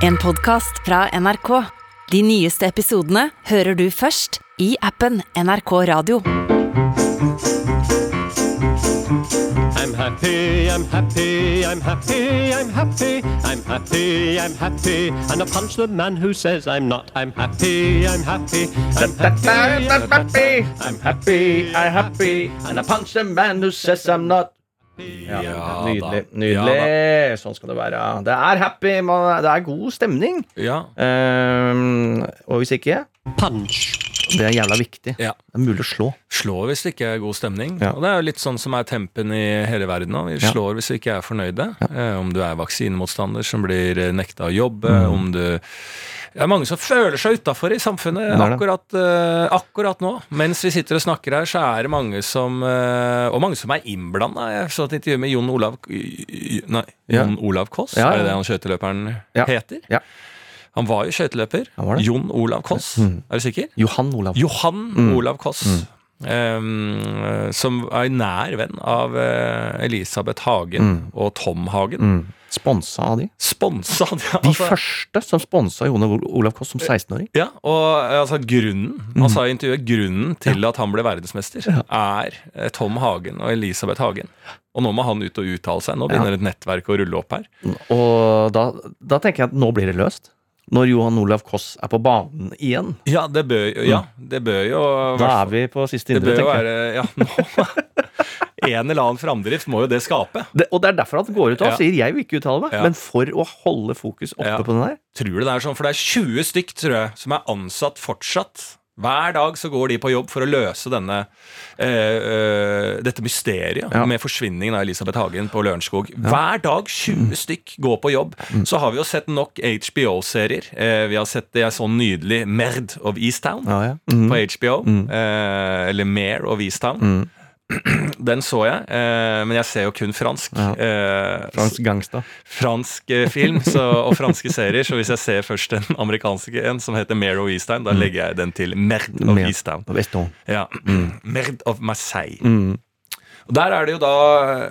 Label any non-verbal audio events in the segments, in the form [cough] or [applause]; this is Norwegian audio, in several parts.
En podkast fra NRK. De nyeste episodene hører du først i appen NRK Radio. I'm happy, I'm happy, I'm happy, I'm happy, I'm happy, I'm happy, and I punch the man who says I'm not. I'm happy, I'm happy, I'm happy, I'm happy, I'm happy, I'm happy, and I punch the man who says I'm not. Ja, Ja nydelig. da. nydelig. sånn skal det være. Det er happy, man, det er god stemning. Ja. Um, og hvis ikke punch. Det er jævla viktig. Ja. Det er mulig å slå. Slå hvis det ikke er god stemning. Ja. Og det er jo litt sånn som er tempen i hele verden nå. Vi Ja. slår hvis vi ikke er fornøyde. Eh, om du er vaksinemotstander som blir eh, nekta å jobbe, Mm. om du det er mange som føler seg utafor i samfunnet akkurat, eh, akkurat nå. Mens vi sitter og snakker her, så er det mange som eh, Og mange som er innblanda. Jeg så et intervju med Jon Olav Nei, Ja. Jon Olav Koss. Ja, Er det det han skøyteløperen Ja. heter? Ja. Han var jo skøyteløper. Jon Olav Koss. Mm. Er du sikker? Johan Olav. Johan Mm. Olav Koss. Um, som er nær venn av uh, Elisabeth Hagen Mm. og Tom Hagen. Mm. Sponsa av de. Sponsa av de, De altså, første som sponsa Jon Olav Koss som 16-åring. Ja, og eh, altså grunnen Mm. Han sa i intervjuet grunnen til at han ble verdensmester, er eh, Tom Hagen og Elisabeth Hagen. Og nå må han ut og uttale seg. Nå begynner et nettverk å rulle opp her. Og da, da tenker jeg at nå blir det løst. Når Johan Olav Koss er på banen igjen. Ja, det bør, ja, det bør jo Mm. Da er vi på siste indre, tenker jeg. være Ja, [laughs] En eller annen framdrift må jo det skape. Det, og det er derfor han går ut og Ja. sier 'jeg vil ikke uttale meg', Ja. men for å holde fokus oppe på den der. Tror du det er sånn? For det er 20 stykk, tror jeg, som er ansatt fortsatt. Hver dag så går de på jobb for å løse denne eh, eh, dette mysteriet Ja. med forsvinningen av Elisabeth Hagen på Lørenskog. Hver dag 20 stykk går på jobb. Mm. Så har vi jo sett nok HBO-serier. Eh, vi har sett det jeg så nydelig Merd of Easttown Ja, ja. Mm. på HBO. Eh, eller Mare of Easttown. Mm. [clears throat] Den så jeg, eh, men jeg ser jo kun fransk. Ja. Eh, fransk gangsta. fransk eh, film så, og franske serier, så hvis jeg ser først den amerikanske en som heter Mare of Easttown, da legger jeg den til Merde of Easttown. På Veston. Ja. Of Marseille. Mm. Og Der er det jo da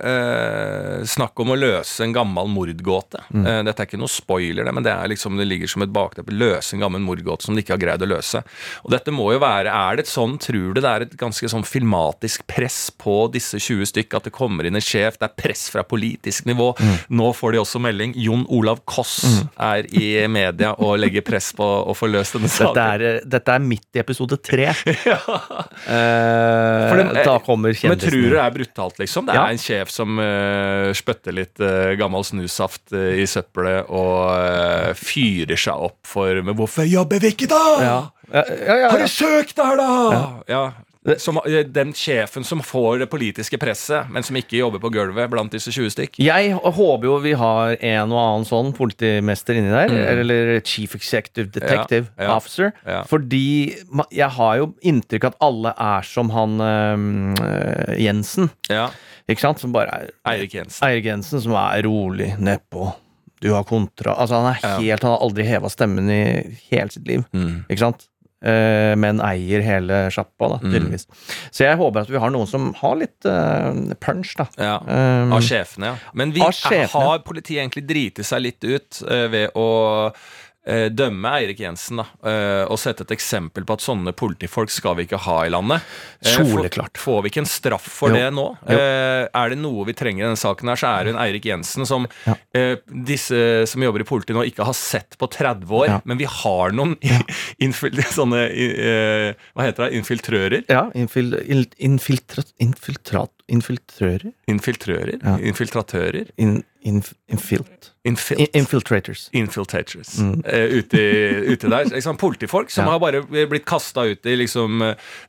eh, snakk om å løse en gammel mordgåte. Mm. Eh, dette er ikke noe spoiler, det, men det, er liksom, det ligger som et bakteppe. Løse en gammel mordgåte som de ikke har greid å løse. Og dette må jo være Er det et sånn, tror du det er et ganske sånn filmatisk press på disse 20 stykk, at det kommer inn en sjef, det er press fra politisk nivå. Mm. Nå får de også melding. Jon Olav Koss er i media og legger press på å få løst denne saken. Dette, er, dette er midt i episode tre. [laughs] Eh, da kommer Men tror du det er brutalt, liksom? Det er Ja. en sjef som uh, spytter litt uh, gammel snussaft uh, i søppelet og eh, fyrer seg opp for Men hvorfor jobber vi ikke, da? Ja. Ja, ja, ja, Har du søkt der, da? Ja. Som, eh, den sjefen som får det politiske presset, men som ikke jobber på gulvet blant disse 20 stykk. Jeg håper jo vi har en og annen sånn politimester inni der. Eller Chief Executive Detective Mm. Ja, ja, Officer. ja. Fordi jeg har jo inntrykk at alle er som han eh, Jensen. Ja. Ikke sant? Som bare er Eirik Jensen. Eirik Jensen, som er rolig nedpå. Du har kontra Altså, han er Ja. helt Han har aldri heva stemmen i hele sitt liv. Mm. Ikke sant? Eh, men eier hele sjappa, da, Mm. Så jeg håper at vi har noen som har litt uh, punch, da. Ja. Um, Av sjefene, ja. Men vi, sjefene. har politiet egentlig driti seg litt ut uh, ved å dømme Eirik Jensen da, eh, og sette et eksempel på at sånne politifolk skal vi ikke ha i landet. Eh, Soleklart. Får, vi ikke en straff for Jo. det nå? Jo. Eh, er det noe vi trenger i denne saken her, så er det en Eirik Jensen som Ja. eh, disse som jobber i politiet nå, ikke har sett på 30 år. Ja. Men vi har noen [laughs] infil, sånne eh, Hva heter det? Infiltrører? Ja, infil, infiltrat, infiltrat, infiltrører? Infiltrører? Ja. Infiltratører? In, inf, infilt. Infilt. In, infiltrators. Infiltrators eh, ute, ute der. Liksom, politifolk som Mm. Ja. har bare blitt kasta ut i liksom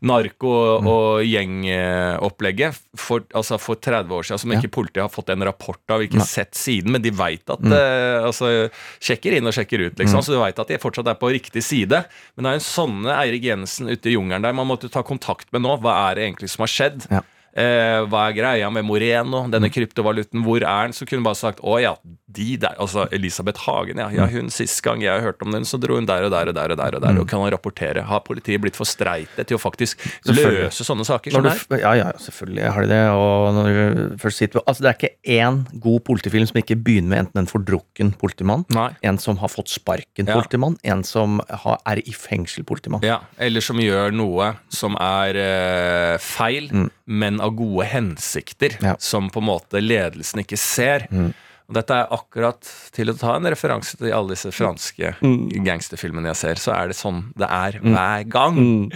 narko- Mm. og gjengopplegget for, altså for 30 år siden, som Ja. ikke politiet har fått en rapport av, ikke sett siden, men de veit at Mm. uh, Altså sjekker inn og sjekker ut, liksom. Så du veit at de fortsatt er på riktig side. Men det er en sånne Eirik Jensen ute i jungelen der man måtte ta kontakt med nå. Hva er det egentlig som har skjedd? Ja. Eh, hva er greia med Moreno, denne kryptovaluten, hvor er den? Så kunne hun bare sagt å ja, de der, altså Elisabeth Hagen, ja, ja hun sist gang jeg hørte om den, så dro hun der og der og der og der, og der, og kan han rapportere. Har politiet blitt for streite til å faktisk løse sånne saker som du, ja, ja, selvfølgelig har de det. Og når du først sitter, altså det er ikke én god politifilm som ikke begynner med enten en fordrukken politimann, Nei. en som har fått sparken Ja. politimann, en som har, er i fengsel politimann. Ja, eller som gjør noe som er eh, feil, men av gode hensikter, Mm. Ja. Mm. som på en måte ledelsen ikke ser. Og dette er akkurat til å ta en referanse til alle disse franske Mm. gangsterfilmene jeg ser, så er det sånn det er hver gang.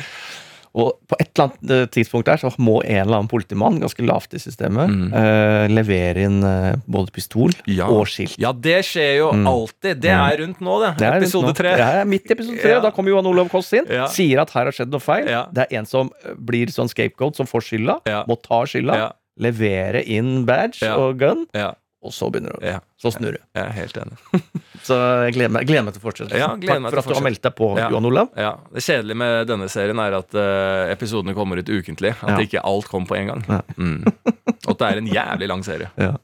Og på et eller annet eh, tidspunkt der så må en eller annen politimann, ganske lavt i systemet, eh, levere inn eh, både pistol Mm. Ja. og skilt. Ja, det skjer jo alltid. Det er rundt nå, det. Mm. Det Episode tre. Det er midt i episode tre. [laughs] Ja. Da kommer Johan Olav Koss inn, Ja. sier at her har skjedd noe feil. Ja. Det er en som eh, blir sånn scapegoat, som får skylda, Ja. må ta skylda, Ja. levere inn badge Ja. og gun, Ja, og så begynner det. ja, Så snurrer du. jeg er helt enig. [laughs] Så jeg gleder meg, gleder meg til fortsettelsen. Ja, Takk for at du har meldt deg på, Ja. Johan Olav. Ja, Det kjedelige med denne serien er at uh, episodene kommer ut ukentlig. At Ja. ikke alt kommer på en gang. Ja. Mm. Og at det er en jævlig lang serie. Ja.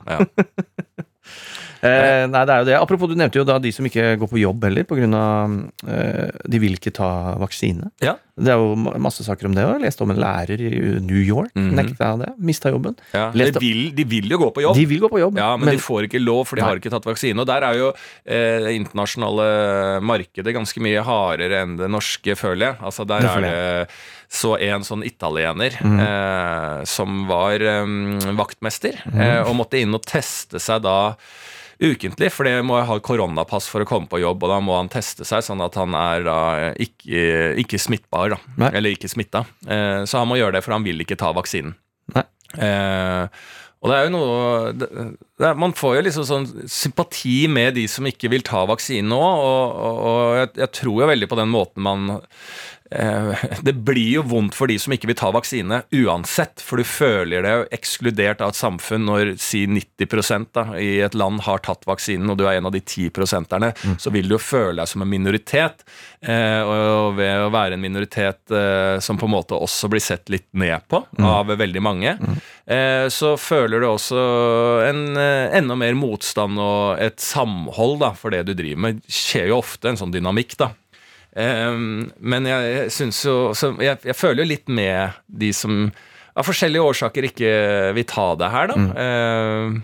Eh, nei, det er jo det. Apropos, du nevnte jo da de som ikke går på jobb heller, på av eh, de vil ikke ta vaksine. Ja. Det er jo masse saker om det. Jeg leste om en lærer i New York. Mhm. Nekta det. Mista jobben. Ja. De, vil, de vil jo gå på jobb. De vil gå på jobb, Ja, men, de får ikke lov, for de Nei. har ikke tatt vaksine. Og der er jo eh, det internasjonale markedet ganske mye hardere enn det norske, føler jeg. Altså Der Det er det så en sånn italiener mm. eh, som var eh, vaktmester, mm. eh, og måtte inn og teste seg da ukentlig, for det må ha koronapass for å komme på jobb, og da må han teste seg sånn at han er da ikke, ikke smittbar, da. Eller ikke smitta. Eh, så han må gjøre det, for han vil ikke ta vaksinen. Nei. Eh, og det er jo noe Man får jo liksom sånn sympati med de som ikke vil ta vaksinen nå, og, og, og jeg, jeg tror jo veldig på den måten man eh, Det blir jo vondt for de som ikke vil ta vaksine uansett, for du føler deg jo ekskludert av et samfunn når si 90 da, i et land har tatt vaksinen, og du er en av de 10 prosenterne, så vil du jo føle deg som en minoritet. Eh, og ved å være en minoritet eh, som på en måte også blir sett litt ned på av veldig mange, eh, så føler du også en enda mer motstand og et samhold da, for det du driver med. Det skjer jo ofte en sånn dynamikk, da. Men jeg, jeg syns jo så jeg, jeg føler jo litt med de som av forskjellige årsaker ikke vil ta det her, da. Ehm,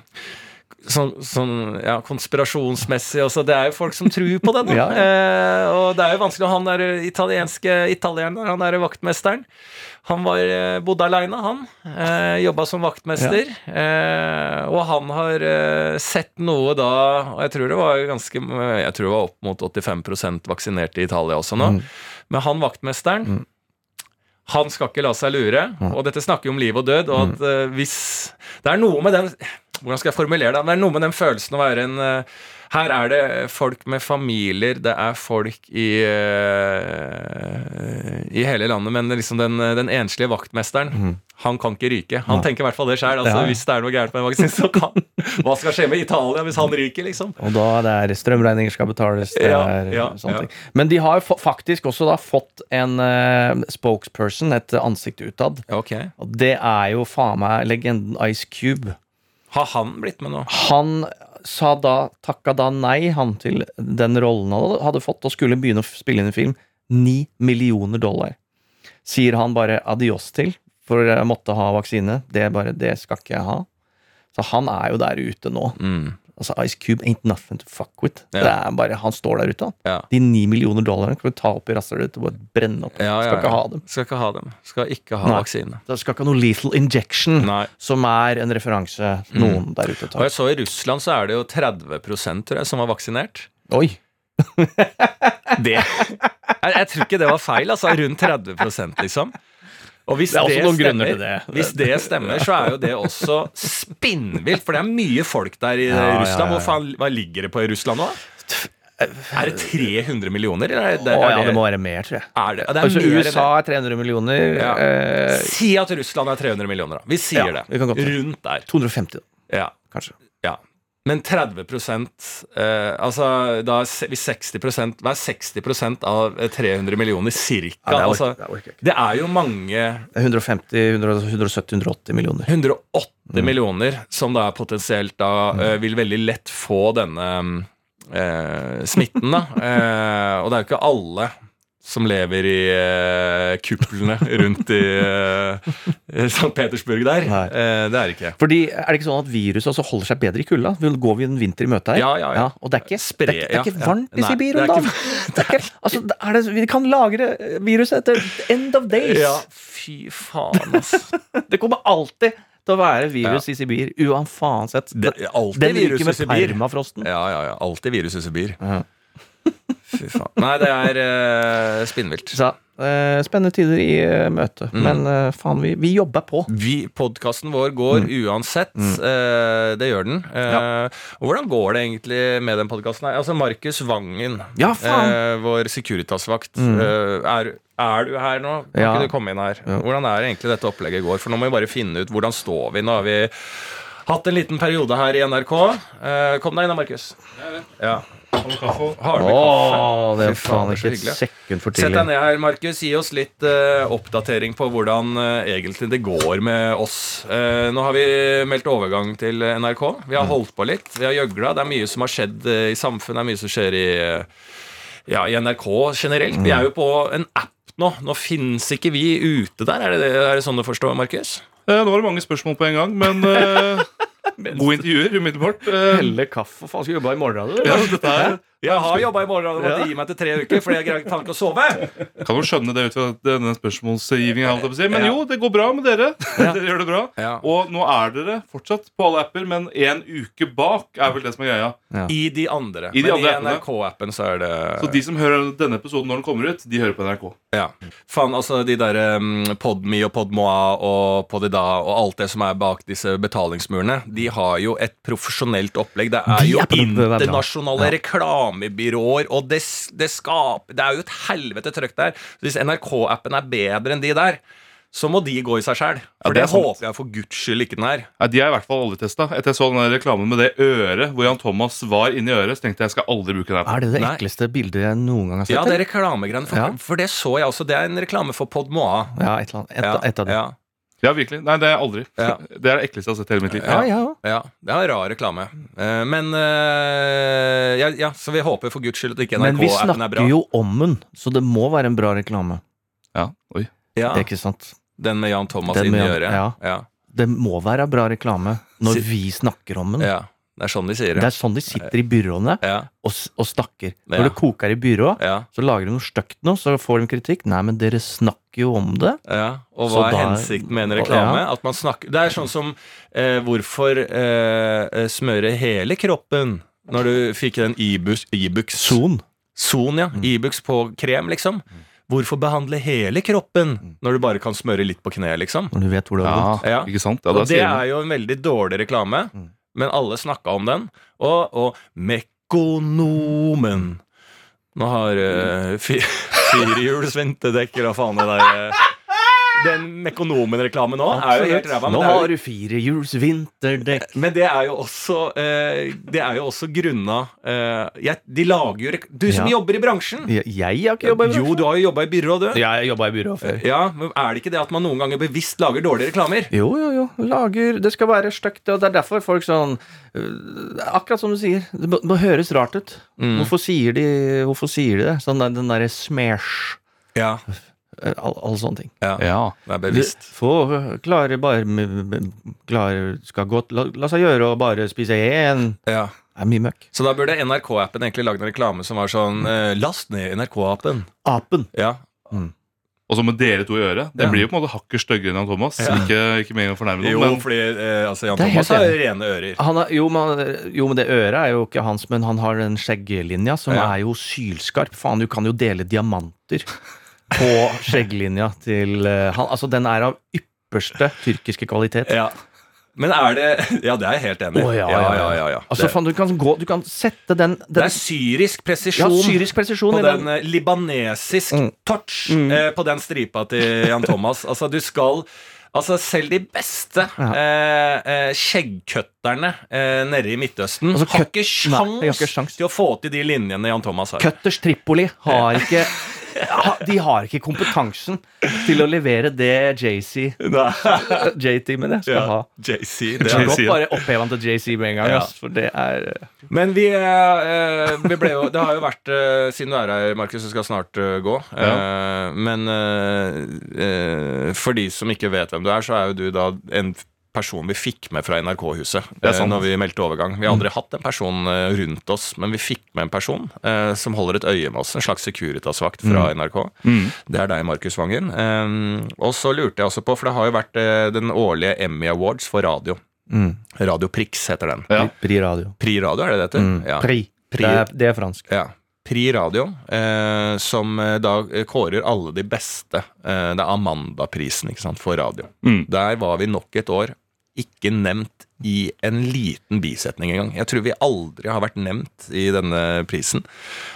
sånn, sånn ja, konspirasjonsmessig også. Det er jo folk som tror på det. Da. [laughs] Ja, Eh, og det er jo vanskelig. Han der italienske italieneren, han der vaktmesteren, han var, eh, bodde aleine, han. Eh, Jobba som vaktmester. Eh, og han har eh, sett noe da Og jeg tror det var ganske Jeg tror det var opp mot 85% vaksinerte i Italia også nå. Men han vaktmesteren han skal ikke la seg lure, og dette snakker jo om liv og død. Og at eh, hvis Det er noe med den Hvordan skal jeg formulere det? Det er noe med den følelsen å være en eh, Her er det folk med familier, det er folk i eh, I hele landet, men liksom den, den enslige vaktmesteren, han kan ikke ryke. Han tenker i hvert fall det sjøl. Altså, Ja. Hvis det er noe gærent med en vaksine, så kan [laughs] Hva skal skje med Italia hvis han ryker, liksom? Og da det er strømregninger skal betales. Det Ja, er ja, sånne ja. ting. Men de har faktisk også da fått en uh, spokesperson, et ansikt utad. Okay. Og det er jo faen meg legenden Ice Cube. Har han blitt med nå? Han sa da, takka da nei, han til den rollen han hadde- fått, og skulle begynne å spille inn en film. Ni millioner dollar. Sier han bare adios til, for jeg måtte ha vaksine. Det, bare, det skal ikke jeg ha. Så han er jo der ute nå. Mm. Altså Ice Cube ain't nothing to fuck with. Ja. Det er bare, Han står der ute. Ja. De ni millioner dollarene kan vi ta opp i rasshølet og brenne opp. Ja, Skal ikke ha dem. Skal ikke ha dem. Skal ikke ha Nei. vaksine. Det skal ikke ha noe lethal injection, Nei. som er en referanse noen der ute Og jeg så I Russland så er det jo 30 tror jeg, som var vaksinert. Oi! Det jeg, jeg tror ikke det var feil. altså Rundt 30 liksom. Og hvis Det til stemmer, det. Hvis det stemmer, så er jo det også spinnvilt. For det er mye folk der i Ja, ja, Russland. ja. Hvor faen, hva ligger det på i Russland nå? Er det 300 millioner? Eller er det, er ja, det, det må være mer, tror jeg. er det, det er Altså, USA er 300 millioner. Ja. Eh, Si at Russland er 300 millioner, da. Vi sier Ja, det. vi. Rundt der. 250, da, Ja. kanskje. Men 30 eh, Altså, da er 60 Hva er 60% av eh, 300 millioner, cirka? Ja, det orker- altså, det er jo mange 150, 170, 180 millioner. 108 Mm. millioner som da potensielt da eh, vil veldig lett få denne eh, smitten, da. [laughs] Eh, og det er jo ikke alle som lever i eh, kuplene rundt i eh, St. Petersburg der. Eh, det er det ikke. Fordi Er det ikke sånn at viruset også holder seg bedre i kulda? Går gå vi en vinter i møte her? Ja, ja, ja. og det er ikke, Spre- det er, det er ikke ja, ja. varmt i Sibir om dagen. Altså, det er det, vi kan lagre viruset etter end of days. Ja, fy faen, ass. [laughs] Det kommer alltid til å være virus i Sibir, uansett. Det, alltid Den virus i Sibir. permafrosten. Ja, ja, ja. Alltid virus i Sibir. Ja. Fy faen. Nei, det er uh, spinnvilt. Så, uh, spennende tider i uh, møte. Mm. Men uh, faen, vi, vi jobber på. Vi, Podkasten vår går Mm. uansett. eh, det gjør den. Ja. Og hvordan går det egentlig med den podkasten? Altså, Markus Vangen, Ja, eh, vår Securitas-vakt, Mm. eh, er, er du her nå? Kan Ja. ikke du komme inn her? Ja. Hvordan er egentlig dette opplegget går? For nå må vi bare finne ut hvordan står vi. Nå har vi hatt en liten periode her i NRK. Eh, kom deg inn da, Markus. Ja. Har du med kaffe? Åh, det er Fy faen, faen det er så ikke et hyggelig. sekund for Sett deg tidlig. ned her, Markus. Gi oss litt eh, oppdatering på hvordan eh, egentlig det går med oss. Eh, nå har vi meldt overgang til NRK. Vi har holdt på litt. Vi har gjøgla. Det er mye som har skjedd eh, i samfunnet. Det er mye som skjer i, eh, ja, i NRK generelt. Vi er jo på en app nå. Nå fins ikke vi ute der. Er det, er det sånn du forstår, Markus? Eh, Nå var det mange spørsmål på en gang, men eh, [laughs] gode intervjuer umiddelbart. Eh, Helle kaffe. Faen, skal jobbe i morgen? Du? ja, dette her Jeg har jobba i morgen og måtte Ja. gi meg til tre uker fordi jeg greier ikke å sove. kan jo skjønne det ut fra denne spørsmålsgivningen. jeg på å Si. Men Ja. jo, det går bra med dere. [laughs] dere gjør det bra. Ja. Og nå er dere fortsatt på alle apper, men en uke bak er vel det som er greia. I de andre. I de Men andre i. NRK-appen så er det Så de som hører denne episoden når den kommer ut, de hører på NRK. Ja. Faen, altså de der um, Podme og Podmoa og Podida og alt det som er bak disse betalingsmurene, de har jo et profesjonelt opplegg. Det er jo internasjonale internasjonale reklamebyråer, og det, det skaper Det er jo et helvete trøkk der. Så hvis NRK-appen er bedre enn de der, så må de gå i seg sjæl. For Ja, det det, er håper jeg for guds skyld ikke den er. Ja, De er i hvert fall aldri testa. Etter jeg så den reklamen med det øret hvor Jan Thomas var inni øret, så tenkte jeg jeg skal aldri bruke den appen. Er det det Nei. ekleste bildet jeg noen gang har sett? Ja, det er reklamegreiene. For, Ja. for det så jeg også. Det er en reklame for Podmoa. ja, et eller annet. Et, Ja, et av dem. Ja, virkelig. Nei, det er aldri. Ja. [laughs] Det er det ekleste jeg har sett i hele mitt liv. Ja, ja. Ja, det er en rar reklame. Eh, men eh, ja, ja, Så vi håper for guds skyld at ikke Men vi NRK-appen er bra. Men vi snakker jo om den, så det må være en bra reklame. Ja, oi. Ja, Det er ikke sant? Den med Jan Thomas inn inni med øret. ja. Ja, Det må være bra reklame når vi snakker om den. ja. Det er sånn de sier Det det. er sånn de sitter i byråene Ja, og, og snakker. Ja. Når det koker i byrå, ja, så lager de noe stygt nå, så får de kritikk. Nei, men dere snakker jo om det. ja. Og Så hva er da- hensikten med en reklame? Ja. At man snakker Det er sånn som eh, hvorfor eh, smøre hele kroppen når du fikk den Ibux e Son. Son, ja. Mm. Ibux på krem, liksom. Hvorfor behandle hele kroppen når du bare kan smøre litt på kneet, liksom? Når du vet hvor det har Ja, gått. Ja. ikke sant? Ja, og da det er jo en veldig dårlig reklame, Mm. Men alle snakka om den. Og, og Mekonomen Nå har uh, [laughs] firehjuls vinterdekker og faen det der eh, Den Mekonomen-reklamen nå er jo helt ræva. Nå Men, det har du firehjuls vinterdekk. men det er jo også eh, Det er jo også grunna eh, jeg, De lager jo Du som Ja. jobber i bransjen! Jeg, jeg har ikke jobba i Jo, du har jo jobba i byrå, du. Ja, jeg jobba i byrå før. Ja, men Er det ikke det at man noen ganger bevisst lager dårlige reklamer? Jo, jo, jo. Lager Det skal være stygt, og det er derfor folk sånn øh, Akkurat som du sier. Det må, må høres rart ut. Mm. Hvorfor sier de Hvorfor sier de det? Sånn den derre smash Ja, all- Alle sånne ting. Ja. det er bevisst. Få klare bare Klare skal godt la, la seg gjøre å bare spise én. Ja. Det er mye møkk. Så da burde NRK-appen egentlig lagd en reklame som var sånn eh, Last ned NRK-appen. Apen. Ja. Og så med dere to i øret. Det Ja. blir jo på en måte hakket styggere enn Jan Thomas. Ja. Ikke, ikke med en gang fornærmet Jo, men fordi eh, altså, Jan Thomas har rene ører. Han er, jo, men, jo, men det øret er jo ikke hans, men han har den skjegglinja som Ja. er jo sylskarp. Faen, du kan jo dele diamanter [laughs] på skjegglinja til eh, han, Altså, den er av ypperste tyrkiske kvalitet. Ja. Men er det Ja, det er jeg helt enig i. Å, ja, ja, ja. Altså, faen, du kan gå Du kan sette den, det er syrisk Ja, presisjon syrisk presisjon på den den. eh, libanesisk Mm. touch Mm. eh, på den stripa til Jan Thomas. [laughs] Altså, du skal Altså, selv de beste eh, eh, skjeggkøtterne eh, nede i Midtøsten Altså, har ikke sjans nei, har ikke sjans. til å få til de linjene Jan Thomas har. Cutters Tripoli har [laughs] ikke De har ikke kompetansen til å levere det JC JT med det skal Ja, ha. JC. Det kan er, godt bare oppheve han til JC med en gang, Ja. for det er men vi, eh, vi ble jo Det har jo vært eh, Siden du er her, Markus, du skal snart uh, gå. Eh, men eh, eh, for de som ikke vet hvem du er, så er jo du da en person vi fikk med fra NRK-huset er når vi meldte overgang. Vi har aldri hatt en person eh, rundt oss, men vi fikk med en person eh, som holder et øye med oss. En slags Securitas-vakt fra NRK. Det er deg, Markus Vangen. Eh, og så lurte jeg også på, for det har jo vært eh, den årlige Emmy Awards for radio. mm. Radio Prix heter den. Ja. Pri radio. Pri Radio, er det det heter? Mm. Ja. Pri. Pri. Det, er, det er fransk. Ja. Pri Radio, eh, som eh, da kårer alle de beste. Eh, det er Amanda-prisen ikke sant, for radio. Mm. Der var vi nok et år ikke nevnt i en liten bisetning engang. Jeg tror vi aldri har vært nevnt i denne prisen.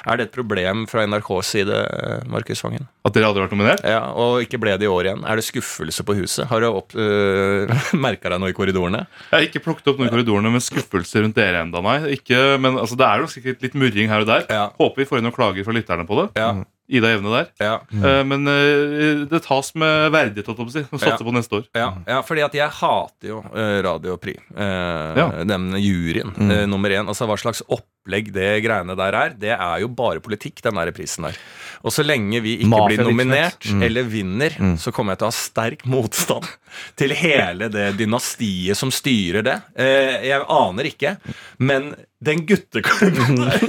Er det et problem fra NRKs side, eh, Markus Vangen? At dere aldri har vært nominert? Ja, Og ikke ble det i år igjen. Er det skuffelse på huset? Har du opp, [laughs] øh, merka deg noe i korridorene? Jeg har ikke plukket opp noe i korridorene med skuffelse rundt dere enda, nei. Ikke, men altså, det er jo sikkert litt murring her og der. Ja. Håper vi får inn noen klager fra lytterne på det. Ja. Ida Evne der. Ja. Eh, men eh, det tas med verdighet, holdt jeg på å si. Og satser Ja. på neste år. Ja, ja, fordi at jeg hater jo uh, Radio Pri. eh, Ja. Den juryen. mm. nummer én. Altså Hva slags opplegg det greiene der er, det er jo bare politikk, den der prisen der. Og så lenge vi ikke blir nominert Mm. eller vinner, så kommer jeg til å ha sterk motstand [laughs] til hele det dynastiet som styrer det. Eh, jeg aner ikke, men den gutteklubben [laughs] der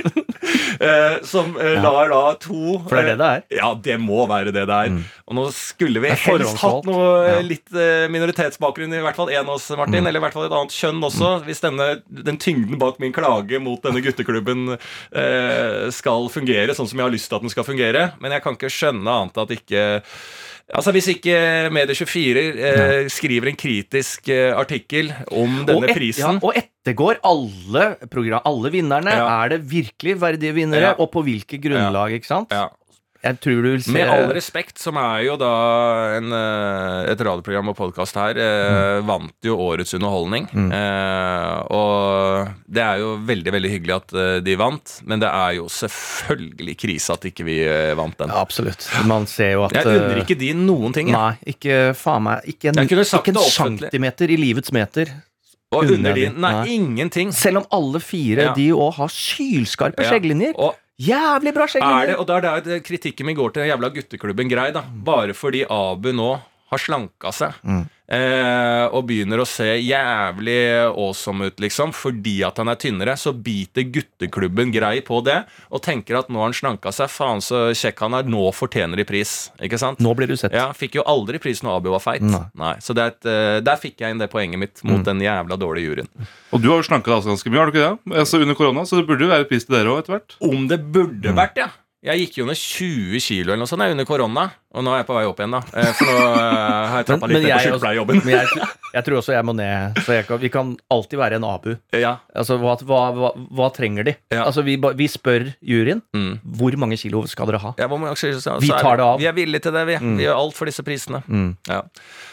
[laughs] eh, som eh, lar da to For det er det det er. ja, det må være det det er. Og nå skulle vi helst hatt noe Ja. litt eh, minoritetsbakgrunn, i hvert fall en av oss, Martin. Eller i hvert fall et annet kjønn også. Hvis denne, den tyngden bak min klage mot denne gutteklubben eh, skal fungere sånn som jeg har lyst til at den skal fungere. Men jeg kan ikke skjønne annet at ikke Altså Hvis ikke Medie24 eh, skriver en kritisk eh, artikkel om denne og, et, ja, prisen og ettergår alle, program, alle vinnerne. Ja. Er det virkelig verdige vinnere, Ja. og på hvilke grunnlag? ikke sant? Jeg tror du vil se Med all respekt, som er jo da en, eh, et radioprogram og podkast her, mm. vant jo Årets underholdning. Eh, og det er jo veldig veldig hyggelig at eh, de vant, men det er jo selvfølgelig krise at ikke vi eh, vant den. Ja, absolutt. Man ser jo at Jeg unner eh, ikke de noen ting. Nei, ikke faen meg Ikke en, ikke en centimeter i livets meter. Og unner de Nei. ingenting. Selv om alle fire Ja. de òg har sylskarpe Ja. skjegglinjer. Og Jævlig bra er det, og da er det kritikken min går til den jævla gutteklubben grei, da. Bare fordi Abu nå har slanka seg. Eh, og begynner å se jævlig awesome ut, liksom. Fordi at han er tynnere, så biter gutteklubben grei på det. Og tenker at nå har han slanka seg. Faen så kjekk han er. Nå fortjener de pris. Ikke sant? Nå blir du sett. Ja, Fikk jo aldri pris når Abu var feit. Nei. Så det er et, eh, der fikk jeg inn det poenget mitt mot den jævla dårlige juryen. Og du har jo slanka deg altså ganske mye, har du ikke det? Altså Under korona, så det burde jo være pris til dere òg etter hvert. Om det burde vært, ja. Jeg gikk jo ned 20 kilo eller noe sånt under korona. Og nå er jeg på vei opp igjen, da. Eh, For nå eh, har jeg trappa litt men ned på sykepleierjobben. Men jeg, jeg tror også jeg må ned. Så kan, vi kan alltid være en abu. Ja. Altså, hva, hva, hva, hva trenger de? Ja. Altså, vi, vi spør juryen Mm. hvor mange kilo skal dere ha. Ja, mange så, så- Vi tar det av. Vi er villige til det, vi. Vi gjør alt for disse prisene. Mm. Ja.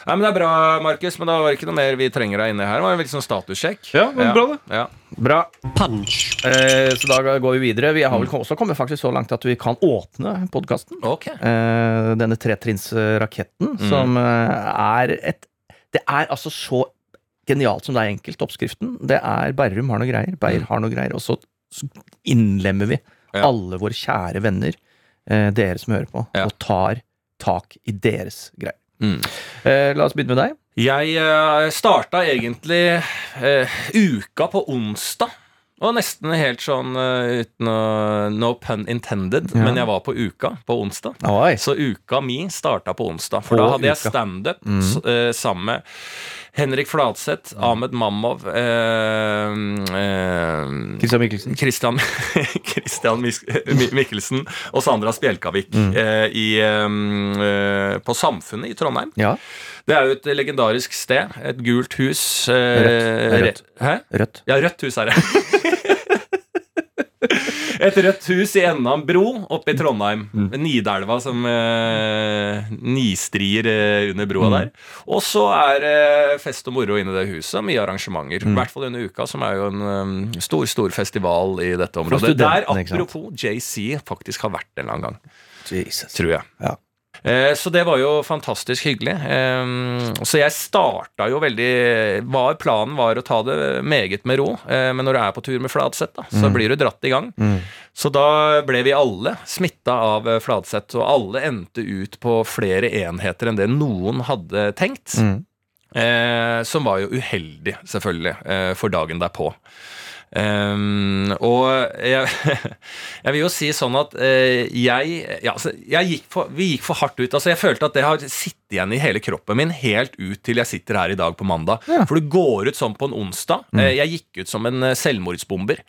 Nei, men Det er bra, Markus. Men da var det ikke noe mer vi trenger deg inne her. Det var en litt sånn statussjekk. Ja, men bra det. Ja. Bra. Punch. Eh, så da går vi videre. Vi har vel også kommet faktisk så langt at vi kan åpne podkasten. Ok. Eh, denne tretrinnsraketten, som eh, er et Det er altså så genialt som det er enkelt, oppskriften. Det er Berrum har noe greier, Beyer har noe greier, og så så innlemmer vi Ja. alle våre kjære venner, eh, dere som hører på, Ja. og tar tak i deres greier. Mm. Eh, la oss begynne med deg. Jeg uh, starta egentlig eh, uka på onsdag. Og nesten helt sånn eh, uten å No pun intended, Ja. men jeg var på uka på onsdag. Oi. Så uka mi starta på onsdag. For På da hadde jeg uka. standup Mm. eh, sammen med Henrik Fladseth, Ahmed Mammov eh, eh, Christian Michelsen. Christian, [laughs] Christian Mikkelsen og Sandra Spjelkavik Mm. eh, i, eh, på Samfunnet i Trondheim. Ja. Det er jo et legendarisk sted. Et gult hus. Eh, Rødt. Rødt. Rødt. Ja, rødt hus er det. [laughs] Et rødt hus i enden av en bro oppe i Trondheim. Nidelva som eh, nistrier eh, under broa der. Og så er det fest og moro inne i det huset. Mye arrangementer. I hvert fall denne uka, som er jo en um, stor, stor festival i dette området. Der, apropos JC, faktisk har vært en eller annen gang. Jesus. Tror jeg. Ja. Eh, Så det var jo fantastisk hyggelig. Eh, Så jeg starta jo veldig var, Planen var å ta det meget med ro, eh, men når du er på tur med Fladseth, da, så blir du dratt i gang. Så da ble vi alle smitta av Fladseth, og alle endte ut på flere enheter enn det noen hadde tenkt. Eh, som var jo uheldig, selvfølgelig, eh, for dagen derpå. Um, og jeg, [laughs] jeg vil jo si sånn at uh, jeg, ja, altså, jeg gikk for, Vi gikk for hardt ut. Altså, jeg følte at det har sittet igjen i hele kroppen min helt ut til jeg sitter her i dag på mandag. For du går ut sånn på en onsdag. Eh, jeg gikk ut som en eh, selvmordsbomber.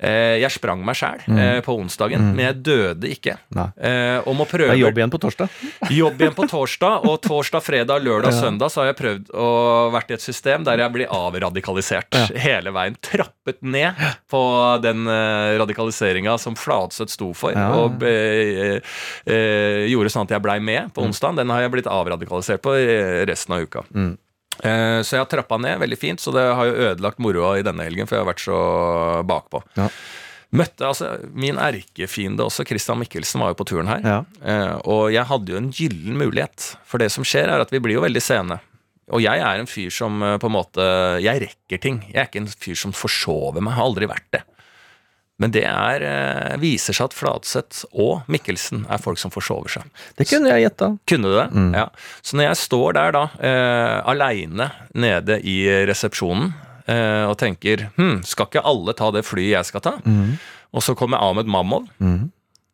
Eh, jeg sprang meg sjæl eh, på onsdagen, men jeg døde ikke. Eh, og må Det prøve er jobb igjen på torsdag. [laughs] Jobb igjen på torsdag, og torsdag, fredag, lørdag, [laughs] søndag så har jeg prøvd å vært i et system der jeg blir avradikalisert hele veien. Trappet ned på den uh, radikaliseringa som Fladseth sto for, Ja. og eh, eh, gjorde sånn at jeg blei med på onsdag. Den har jeg blitt avradikalisert på eh, resten av uka. Eh, Så jeg har trappa ned veldig fint, så det har jo ødelagt moroa i denne helgen, for jeg har vært så bakpå. Ja. Møtte altså min erkefiende også, Christian Mikkelsen, var jo på turen her. Ja. Eh, og jeg hadde jo en gyllen mulighet. For det som skjer, er at vi blir jo veldig sene. Og jeg er en fyr som eh, på en måte Jeg rekker ting. Jeg er ikke en fyr som forsover meg. Har aldri vært det. Men det er, eh, viser seg at Fladseth og Mikkelsen er folk som forsover seg. Det kunne jeg gjetta. Kunne du det? Ja. Så når jeg står der da, eh, aleine nede i resepsjonen eh, og tenker hm, skal ikke alle ta det flyet jeg skal ta? Og så kommer Ahmed Mamov.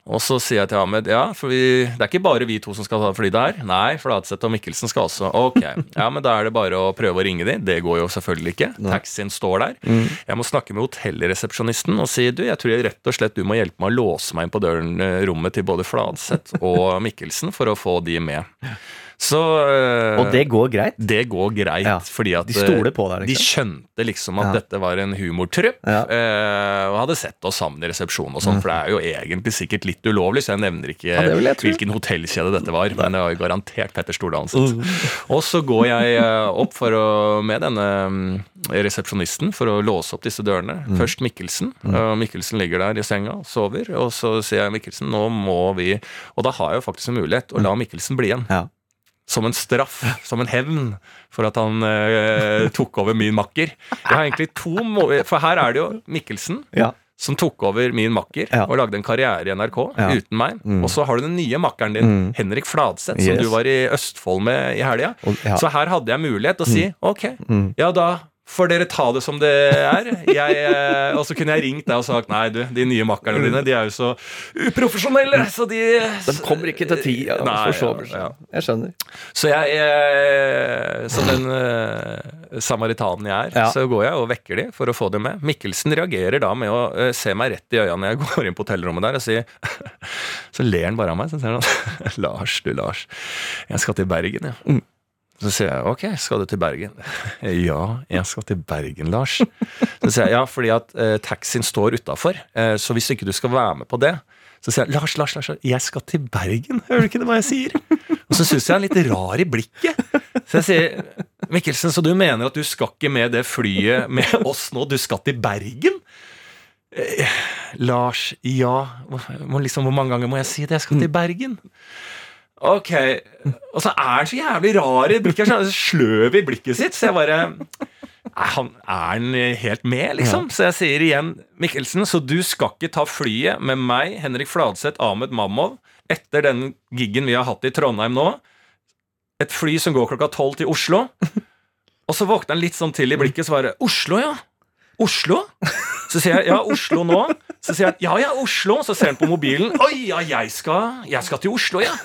Og så sier jeg til Ahmed ja, for vi, det er ikke bare vi to som skal ta fly der. Nei, Fladseth og Mikkelsen skal også. Ok, ja, men da er det bare å prøve å ringe dem. Det går jo selvfølgelig ikke. Taxien står der. Jeg må snakke med hotellresepsjonisten og si du, jeg tror jeg rett og slett du må hjelpe meg å låse meg inn på døren, eh, rommet til både Fladseth og Mikkelsen for å få de med. Så eh, Og det går greit. det går greit, Ja, fordi at de stoler eh, på deg, liksom. De skjønte liksom at Ja. dette var en humortrupp, Ja. eh, og hadde sett oss sammen i resepsjonen og sånn, for det er jo egentlig sikkert litt ulovlig, så jeg nevner ikke jeg hvilken hotellkjede dette var, men det var jo garantert Petter Stordalen sitt. Og så går jeg opp for å, med denne mm, resepsjonisten for å låse opp disse dørene. Mm. Først Mikkelsen, og Mikkelsen ligger der i senga og sover, og så sier jeg Mikkelsen, nå må vi Og da har jeg jo faktisk en mulighet å la Mikkelsen bli igjen Ja. Som en straff, som en hevn, for at han eh, tok over min makker. Jeg har egentlig to For her er det jo Mikkelsen Ja. som tok over min makker Ja. og lagde en karriere i NRK Ja. uten meg. Og så har du den nye makkeren din, Mm. Henrik Fladseth, som Yes. du var i Østfold med i helga. Mm. Så her hadde jeg mulighet til å si ok, ja da får dere ta det som det er. Jeg, eh, og så kunne jeg ringt deg og sagt nei, du, de nye makkerne dine de er jo så uprofesjonelle, så de De kommer ikke til tida og Nei, forsover ja, ja. Jeg skjønner. Så jeg, eh, som den uh, samaritanen jeg er, Ja. så går jeg og vekker de for å få dem med. Mikkelsen reagerer da med å uh, se meg rett i øynene når jeg [laughs] går inn på hotellrommet der og sier [laughs] Så ler han bare av meg. Så sier han [laughs] Lars, du Lars, jeg skal til Bergen, jeg. Mm. Så sier jeg ok, skal du til Bergen? [laughs] Ja, jeg skal til Bergen, Lars. Så sier jeg ja, fordi at eh, taxien står utafor, eh, så hvis ikke du skal være med på det så sier jeg Lars, Lars, Lars, jeg skal til Bergen. Hører du ikke det hva jeg sier? Og så syns jeg han er litt rar i blikket. Så jeg sier Mikkelsen, så du mener at du skal ikke med det flyet med oss nå? Du skal til Bergen? Eh, Lars, ja. Hvor, liksom, hvor mange ganger må jeg si det? Jeg skal til Bergen. Ok. Og så er han så jævlig rar i blikket. så Sløv i blikket sitt. Så jeg bare er han, er han helt med, liksom? Så jeg sier igjen, Mikkelsen, så du skal ikke ta flyet med meg, Henrik Fladseth, Ahmed Mamov, etter den giggen vi har hatt i Trondheim nå. Et fly som går klokka tolv til Oslo. Og så våkner han litt sånn til i blikket, så bare Oslo, ja. Oslo? Så sier jeg ja, Oslo nå. Så sier han ja, ja, Oslo. Så ser han på mobilen. Oi, ja, jeg skal, jeg skal til Oslo, ja.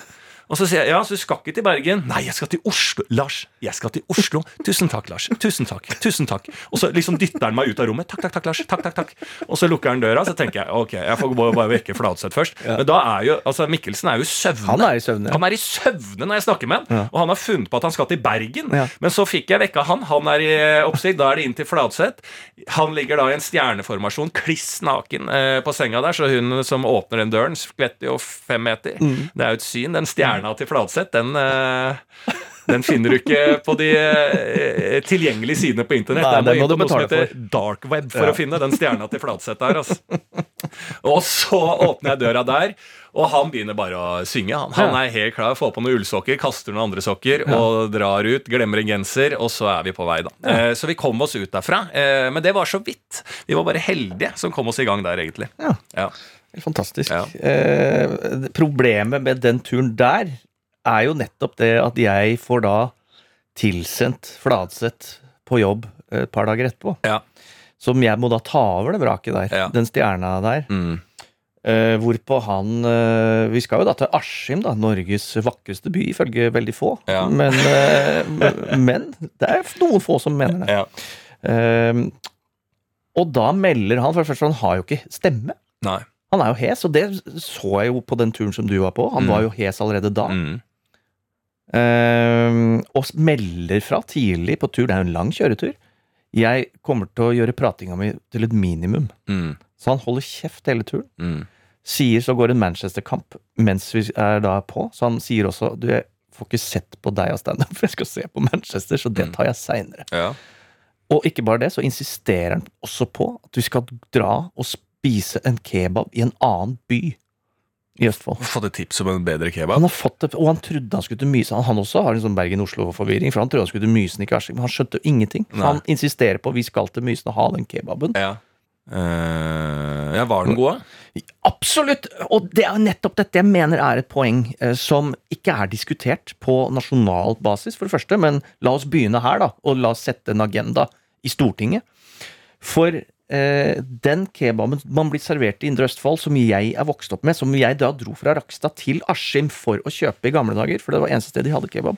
Og så sier jeg ja, så du skal ikke til Bergen? Nei, jeg skal til Oslo. Lars, jeg skal til Oslo. Tusen takk, Lars. Tusen takk. tusen takk Og så liksom dytter han meg ut av rommet. Takk, takk, takk, Lars. Takk, takk, takk. Og så lukker han døra, så tenker jeg ok, jeg får bare, vekke Fladseth først. Men da er jo altså Mikkelsen er jo søvne. Han er i søvne, ja. Han er i søvne når jeg snakker med han. Og han har funnet på at han skal til Bergen. Ja. Men så fikk jeg vekka han. Han er i oppsikt. Da er det inn til Fladseth. Han ligger da i en stjerneformasjon, kliss naken eh, på senga der, så hun som åpner den døren, skvetter jo fem meter. Mm. Det er jo et syn. Den stjerna til Fladseth, den eh, den finner du ikke på de eh, tilgjengelige sidene på internett. Nei, Den må du betale for. dark web for å finne den stjerna til Fladseth der. Altså. Og så åpner jeg døra der, og han begynner bare å synge. Han, han er helt klar, får på noen ullsokker, kaster noen andre sokker og drar ut. Glemmer en genser, og så er vi på vei, da. Ja. så vi kom oss ut derfra. Eh, men det var så vidt. Vi var bare heldige som kom oss i gang der, egentlig. Ja. Fantastisk. Ja. Eh, problemet med den turen der er jo nettopp det at jeg får da tilsendt Fladseth på jobb et par dager etterpå. Ja. Som jeg må da ta over det vraket der. Ja. Den stjerna der. Mm. Eh, hvorpå han eh, Vi skal jo da til Askim, da. Norges vakreste by, ifølge veldig få. [laughs] Men, eh, men det er noen få som mener det. Ja. Eh, og da melder han For det første, han har jo ikke stemme. Nei. Han er jo hes, og det så jeg jo på den turen som du var på. Han Mm. var jo hes allerede da. Mm. Uh, og melder fra tidlig på tur. Det er jo en lang kjøretur. Jeg kommer til å gjøre pratinga mi til et minimum. Mm. Så han holder kjeft hele turen. Mm. Sier så går en Manchester-kamp mens vi er da på. Så han sier også du, jeg får ikke sett på deg og standup, [laughs] for jeg skal se på Manchester, så det tar jeg seinere. Ja. Og ikke bare det, så insisterer han også på at vi skal dra og spise en kebab i en annen by i Østfold. Fått et tips om en bedre kebab. Han har fått det, og han trodde han skulle til Mysen. Han, han også har en sånn Bergen-Oslo-forvirring, for han trodde han skulle til Mysen, ikke Askim. Men han skjønte jo ingenting. For Nei. han insisterer på vi skal til Mysen og ha den kebaben. Ja. Uh, ja, var den gode? Absolutt! Og det er nettopp dette jeg mener er et poeng eh, som ikke er diskutert på nasjonal basis, for det første. Men la oss begynne her, da, og la oss sette en agenda i Stortinget. For den kebaben man blir servert i Indre Østfold, som jeg er vokst opp med, som jeg da dro fra Rakstad til Askim for å kjøpe i gamle dager, for det var eneste sted de hadde kebab,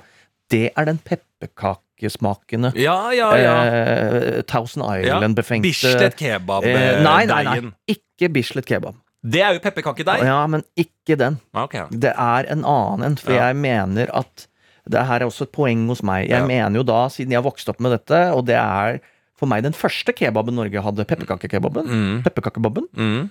det er den pepperkakesmakende Ja, ja, ja. eh, Thousand Island-befengte Bislett kebab. eh, Nei, nei, nei. Ikke Bislett kebab. Det er jo pepperkakedeig. Ja, men ikke den. Okay. Det er en annen en, for jeg mener at det her er også et poeng hos meg. Jeg mener jo da, siden jeg har vokst opp med dette, og det er for meg den første kebaben Norge hadde, pepperkakekebaben, Mm. pepperkakebaben, Mm.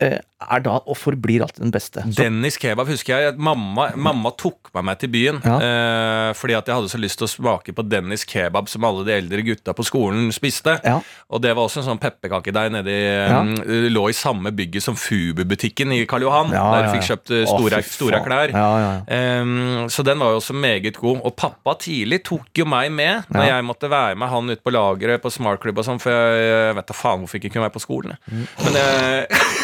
Eh, er da og forblir alltid den beste. Så, Dennis kebab husker jeg mamma, mamma tok meg til byen. Ja. Eh, fordi at jeg hadde så lyst til å smake på Dennis kebab som alle de eldre gutta på skolen spiste. ja, Og det var også en sånn pepperkakedeig nedi Ja. mm, Lå i samme bygget som Fubu-butikken i Karl Johan. Der du fikk kjøpt eh, store, fy store klær. Ja, ja, ja. Ehm, så den var jo også meget god. Og pappa tidlig tok jo meg med når jeg måtte være med han ut på lageret på Smartklubb og sånn, for jeg vet da faen hvorfor jeg ikke kunne være på skolen. Mm. Men jeg, [laughs]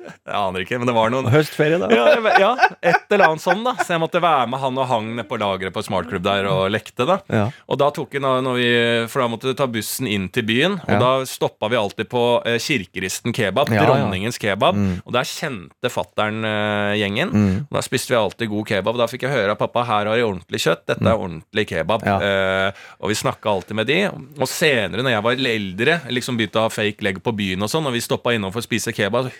jeg aner ikke, men det var noen Høstferie, da. ja, ja, et eller annet sånn, da. Så jeg måtte være med han og hang nede på lageret på Smartklubb der og lekte, da. Ja. Og da tok vi, når når vi, For da måtte du ta bussen inn til byen, og da stoppa vi alltid på eh, Kirkeristen kebab, dronningens kebab. Mm. Og der kjente fatter'n eh, gjengen. Mm. Og Da spiste vi alltid god kebab. Og Da fikk jeg høre av pappa her har de ordentlig kjøtt. Dette er ordentlig kebab. Mm. Eh, og vi snakka alltid med de. Og senere, når jeg var eldre, liksom begynte å ha fake leg på byen og sånn, og vi stoppa innom for å spise kebab, så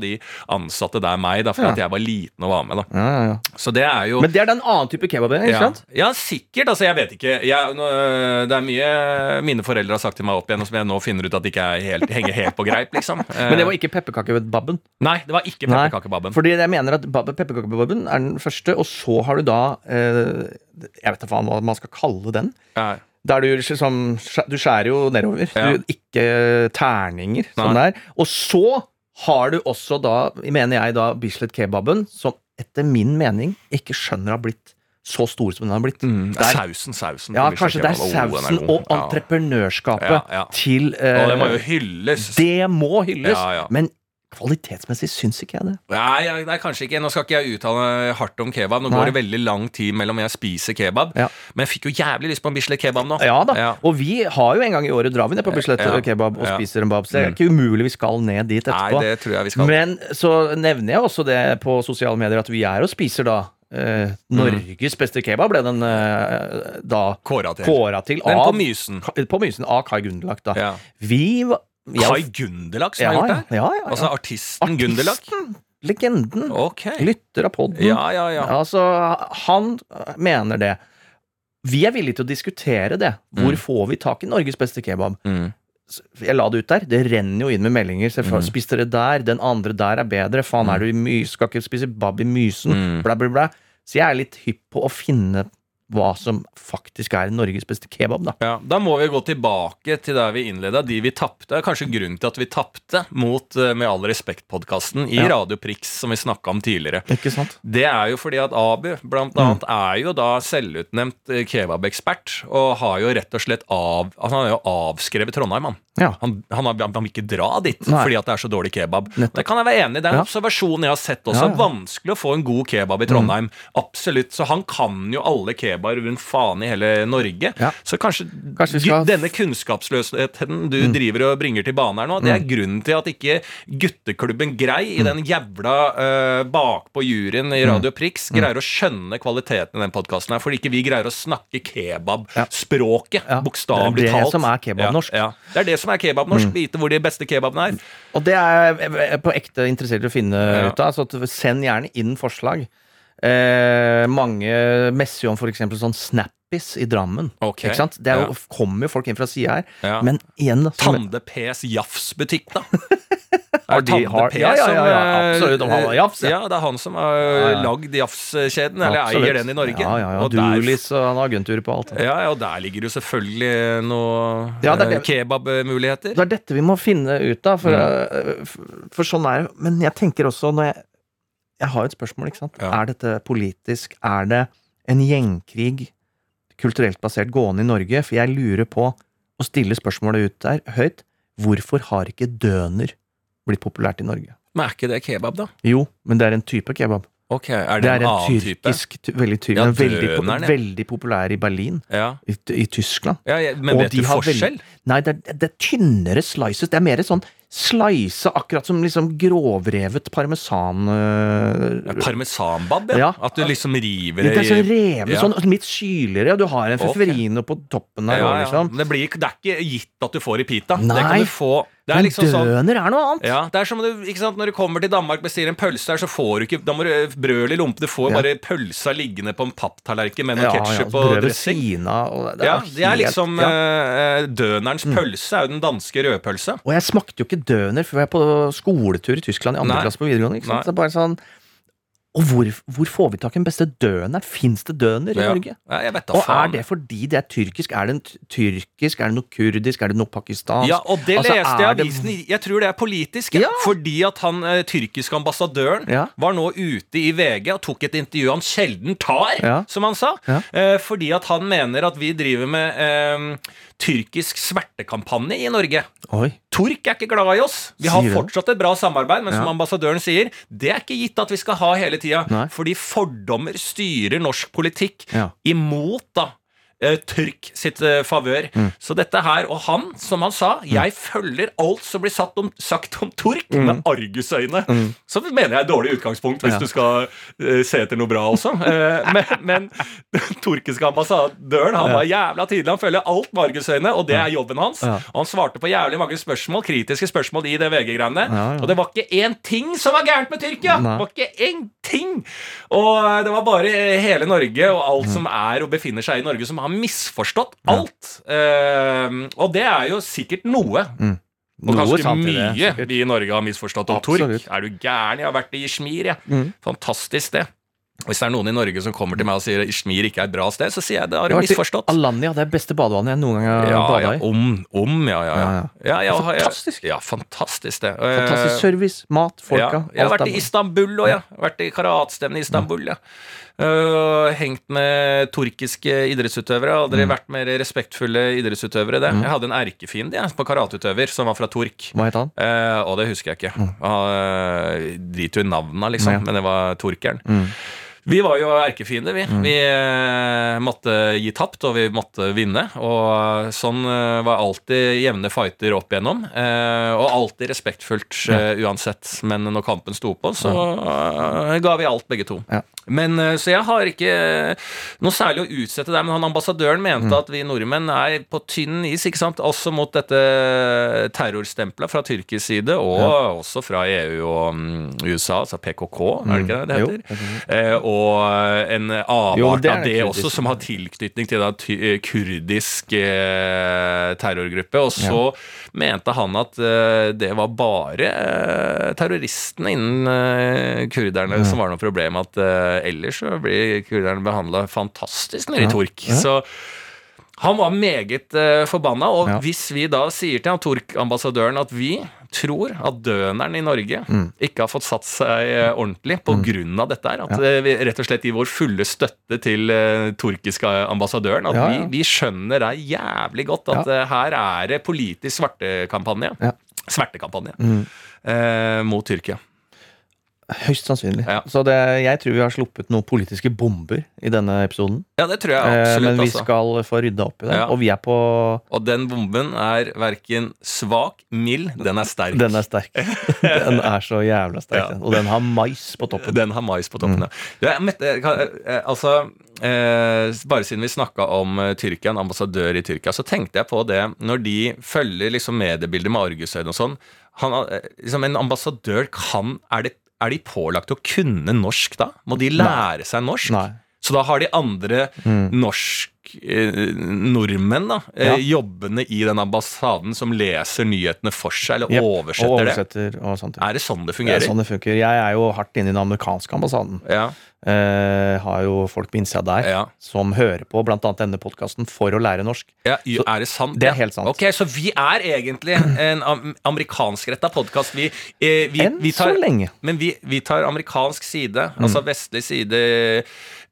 de ansatte der meg, da, for Ja. at jeg var liten og var med. da Ja, ja, ja. Så det er jo Men det er den annen type kebab, ikke sant? ja, sikkert. Altså, jeg vet ikke. Jeg, nå, det er mye mine foreldre har sagt til meg opp igjen, som jeg nå finner ut at ikke er helt, henger helt på greip, liksom. Eh, [laughs] Men det var ikke pepperkakebabben. Nei, det var ikke pepperkakebabben. Fordi jeg mener at pepperkakebabben er den første, og så har du da eh, Jeg vet da faen hva man skal kalle den. Ja. Der du, liksom, du skjærer jo nedover. Ja. Du, ikke terninger, Sånn der. Er. Og så har du også da, mener jeg da, Bislett kebaben, som etter min mening ikke skjønner har blitt så stor som den har blitt. Mm, Der- sausen, sausen. ja, kanskje det er sausen god. og entreprenørskapet Ja, ja. til Og eh, det må jo hylles. Det må hylles! Men kvalitetsmessig syns ikke jeg det. Nei, jeg- nei, kanskje ikke. Nå skal ikke jeg uttale hardt om kebab. Nå Nei. går det veldig lang tid mellom jeg spiser kebab. Ja. Men jeg fikk jo jævlig lyst på en Bislett kebab nå. Ja da, Ja. og vi har jo en gang i året drar vi ned på Bislett Ja. kebab og spiser en bab, så det er ikke umulig vi skal ned dit etterpå. Nei, det tror jeg vi skal. Men så nevner jeg også det på sosiale medier at vi er og spiser da eh, Norges beste kebab ble den eh, da Kåra til. til Den på Mysen. Ka- på Mysen av Kai Gundelach. Da. Ja. Vi Kai Gundelag som ja, har gjort det? ja, ja. Altså artisten artisten Artisten, Legenden. Okay. Lytter av podden. Ja, ja, ja. Altså, han mener det. Vi er villige til å diskutere det. Hvor Mm. får vi tak i Norges beste kebab? Mm. Jeg la det ut der. Det renner jo inn med meldinger. Mm. Spis dere der? Den andre der er bedre. Faen, er du i Mys? Skal ikke spise bab i Mysen? Mm. Bla, bla, bla. Så jeg er litt hypp på å finne hva som faktisk er Norges beste kebab, da. Ja, Da må vi gå tilbake til der vi innleda, de vi tapte. Kanskje grunnen til at vi tapte mot eh, Med all respekt-podkasten i Ja. Radio Prix, som vi snakka om tidligere. Ikke sant? Det er jo fordi at Abu blant annet er jo da selvutnevnt eh, kebabekspert, og har jo rett og slett av altså Han har jo avskrevet Trondheim, han. Ja. Han, han, har, han vil ikke dra dit Nei. fordi at det er så dårlig kebab. Nettopp. Det kan jeg være enig i. Det er en Ja. observasjon jeg har sett også. Ja. Vanskelig å få en god kebab i Trondheim. Absolutt. Så han kan jo alle kebaber rundt faen i hele Norge. Ja. Så kanskje, Kanskje skal- denne kunnskapsløsheten du driver og bringer til bane her nå, det er grunnen til at ikke gutteklubben Grei i den jævla uh, bakpå juryen i Radio Prix greier å skjønne kvaliteten i den podkasten her, fordi ikke vi greier å snakke kebabspråket, Ja. bokstavelig Det er det som er kebabnorsk. Ja, ja. Det er det som er kebabnorsk. Vite hvor de beste kebabene er. Og det er jeg på ekte interessert i å finne ut av. Så send gjerne inn forslag. Eh, mange messer jo om f.eks. sånn Snappis i Drammen. Okay. Ikke sant? Det er jo, ja. kommer jo folk inn fra sida her. Ja. Men igjen da, Tande P's Jafs-butikk, da. [laughs] Er de- har- P ja, ja, ja, ja, eh, absolutt, han har Jafs, ja. Ja, det er han som har Ja, lagd Jafs-kjeden, eller Absolutt. eier den i Norge. Ja, ja, ja. Og Dulis og han har agentur på alt. Ja, ja, og der ligger jo selvfølgelig noen Ja, eh, det. kebabmuligheter. Det er dette vi må finne ut av, for, Mm. eh, for, for sånn er det. Men jeg tenker også når jeg Jeg har et spørsmål, ikke sant. Ja. Er dette politisk? Er det en gjengkrig kulturelt basert gående i Norge? For jeg lurer på, å stille spørsmålet ut der høyt, hvorfor har ikke døner blitt populært i Norge? Men er ikke det kebab, da? Jo, men det er en type kebab. Ok, Er det, Det er en en annen tyrkisk, type? veldig, tyr, Ja, veldig, døneren, ja. veldig populær i Berlin, Ja, i, i Tyskland. ja, Men Og vet du forskjell? veldig- Nei, det er, det er tynnere slices. Det er mer sånn slice, akkurat som liksom grovrevet parmesan Uh, Parmesanbab, ja. Ja. At du liksom river Det er sånn revet, Ja. sånn litt syrligere, og du har en feferino okay. på toppen der ja, liksom. Det, blir, det er ikke gitt at du får i pita. Det kan du få Det er liksom sånn døner er noe annet. ja, det er som du, ikke sant, Når du kommer til Danmark bestiller en pølse her, så får du ikke Da må du brød eller lompe. Du får Ja. bare pølsa liggende på en papptallerken med noe Ja, ketsjup ja, og dressing. Sina, og Det Ja, det er helt- liksom ja. Mm. eh, Dønerens pølse er jo den danske rødpølsa. Og jeg smakte jo ikke døner før jeg var på skoletur i Tyskland i andre Nei. klasse på videregående. Ikke sant? Nei. Så det er bare sånn Og hvor, hvor får vi tak i den beste døneren? Fins det døner i Ja. Norge? Ja, jeg vet da Og er det fordi det er tyrkisk? Er det tyrkisk? Er det noe kurdisk? Er det noe pakistansk? Ja, og det Altså, leste jeg i det- avisen. Jeg tror det er politisk. ja. Fordi at han eh, tyrkiske ambassadøren var nå ute i VG og tok et intervju han sjelden tar, som han sa. Eh, fordi at han mener at vi driver med eh, tyrkisk svertekampanje i Norge. Oi. Tork er ikke glad i oss. Vi har fortsatt et bra samarbeid, men som Ja. ambassadøren sier, det er ikke gitt at vi skal ha hele tida. Fordi fordommer styrer norsk politikk Ja. imot da Tyrk sitt eh, favør. Mm. Så dette her, og han, som han sa, jeg følger alt som blir om, sagt om Tork med argusøyne. Så mener jeg er et dårlig utgangspunkt hvis Mm. Ja. du skal uh, se etter noe bra også. Uh, men, men den [laughs] turkiske ambassadøren han var jævla tydelig. Han følger alt med argusøyne, og det er jobben hans. Ja. Og han svarte på jævlig mange spørsmål, kritiske spørsmål i det VG-greiene. Ja. Og det var ikke én ting som var gærent med Tyrkia! Nei. Det var ikke én ting! Og eh, det var bare hele Norge og alt som er og befinner seg i Norge, som har misforstått alt. Eh, og det er jo sikkert noe. Og Mm. Noe ganske det, mye vi i Norge har misforstått om Tork. Er du gæren? Jeg har vært i Ishmir, jeg. Mm. Fantastisk det. Hvis det er noen i Norge som kommer til meg og sier Ishmir ikke er et bra sted, så sier jeg det har du misforstått. Alanya, det er beste badevannet jeg noen gang har Ja, bada ja, i. om, om, ja, ja. ja. Ja, ja. ja, ja, ja, Fantastisk. Ja, fantastisk det. Fantastisk Eh, service, mat, folka. ja, jeg har vært i. Istanbul òg, jeg. Vært i karatstevne i Istanbul, ja. Uh, hengt med turkiske idrettsutøvere. Aldri Mm. vært mer respektfulle idrettsutøvere. det Jeg hadde en erkefiende på karateutøver som var fra Tork. Hva het han? Uh, og det husker jeg ikke. Uh, Driter jo i navna, liksom, Ja. men det var torkeren. Mm. Vi var jo erkefiender, vi. Vi eh, måtte gi tapt, og vi måtte vinne. Og sånn eh, var alltid jevne fighter opp igjennom. Eh, og alltid respektfullt eh, uansett. Men når kampen sto på, så eh, ga vi alt, begge to. Ja. Men, eh, så jeg har ikke noe særlig å utsette der. Men han ambassadøren mente at vi nordmenn er på tynn is, ikke sant? også mot dette terrorstempelet fra tyrkisk side, og også fra EU og mm, USA, altså PKK, er det ikke det det heter? Jo. og en avart av det også, som har tilknytning til en eh, kurdisk eh, terrorgruppe. Og så mente han at eh, det var bare eh, terroristene innen eh, kurderne som var noe problem. At eh, ellers så blir kurderne behandla fantastisk nede i Tork. Så han var meget uh, forbanna, og Ja. hvis vi da sier til han Tork-ambassadøren at vi tror at døneren i Norge Mm. ikke har fått satt seg eh, ordentlig på grunn av dette her, at ja. vi rett og slett gir vår fulle støtte til uh, turkiske ambassadøren, at Ja, ja. Vi, vi skjønner det jævlig godt at uh, her er det politisk svartekampanje. Ja. Svertekampanje Mm. uh, mot Tyrkia. Høyst sannsynlig. Ja. Så det, jeg tror vi har sluppet noen politiske bomber i denne episoden. Ja, det tror jeg Eh, men vi altså. skal få rydda opp i det. Ja. Og vi er på Og den bomben er verken svak, mild, den er sterk. Den er sterk. [laughs] Den er så jævla sterk. Ja. Og den har mais på toppen. Den har mais på toppen, Mm. ja. Mette, eh, altså, eh, bare siden vi snakka om eh, Tyrkia, en ambassadør i Tyrkia, så tenkte jeg på det når de følger liksom mediebilder med argusøyne og sånn. Han, eh, liksom en ambassadør kan er, det, er de pålagt å kunne norsk da? Må de lære seg norsk? Nei. Så da har de andre norsk eh, nordmenn da, eh, Ja. jobbende i den ambassaden som leser nyhetene for seg, eller yep. oversetter, og det. og sånt. Er det sånn det Det er fungerer? sånn det funker. Jeg er jo hardt inne i den amerikanske ambassaden. Ja, Eh, har jo folk på innsida der ja. som hører på bl.a. denne podkasten for å lære norsk. Ja, så, er det sant? det er helt sant. Ok, Så vi er egentlig en am amerikanskretta podkast. Vi, eh, vi, Enn vi så lenge. men vi, vi tar amerikansk side, Mm. altså vestlig side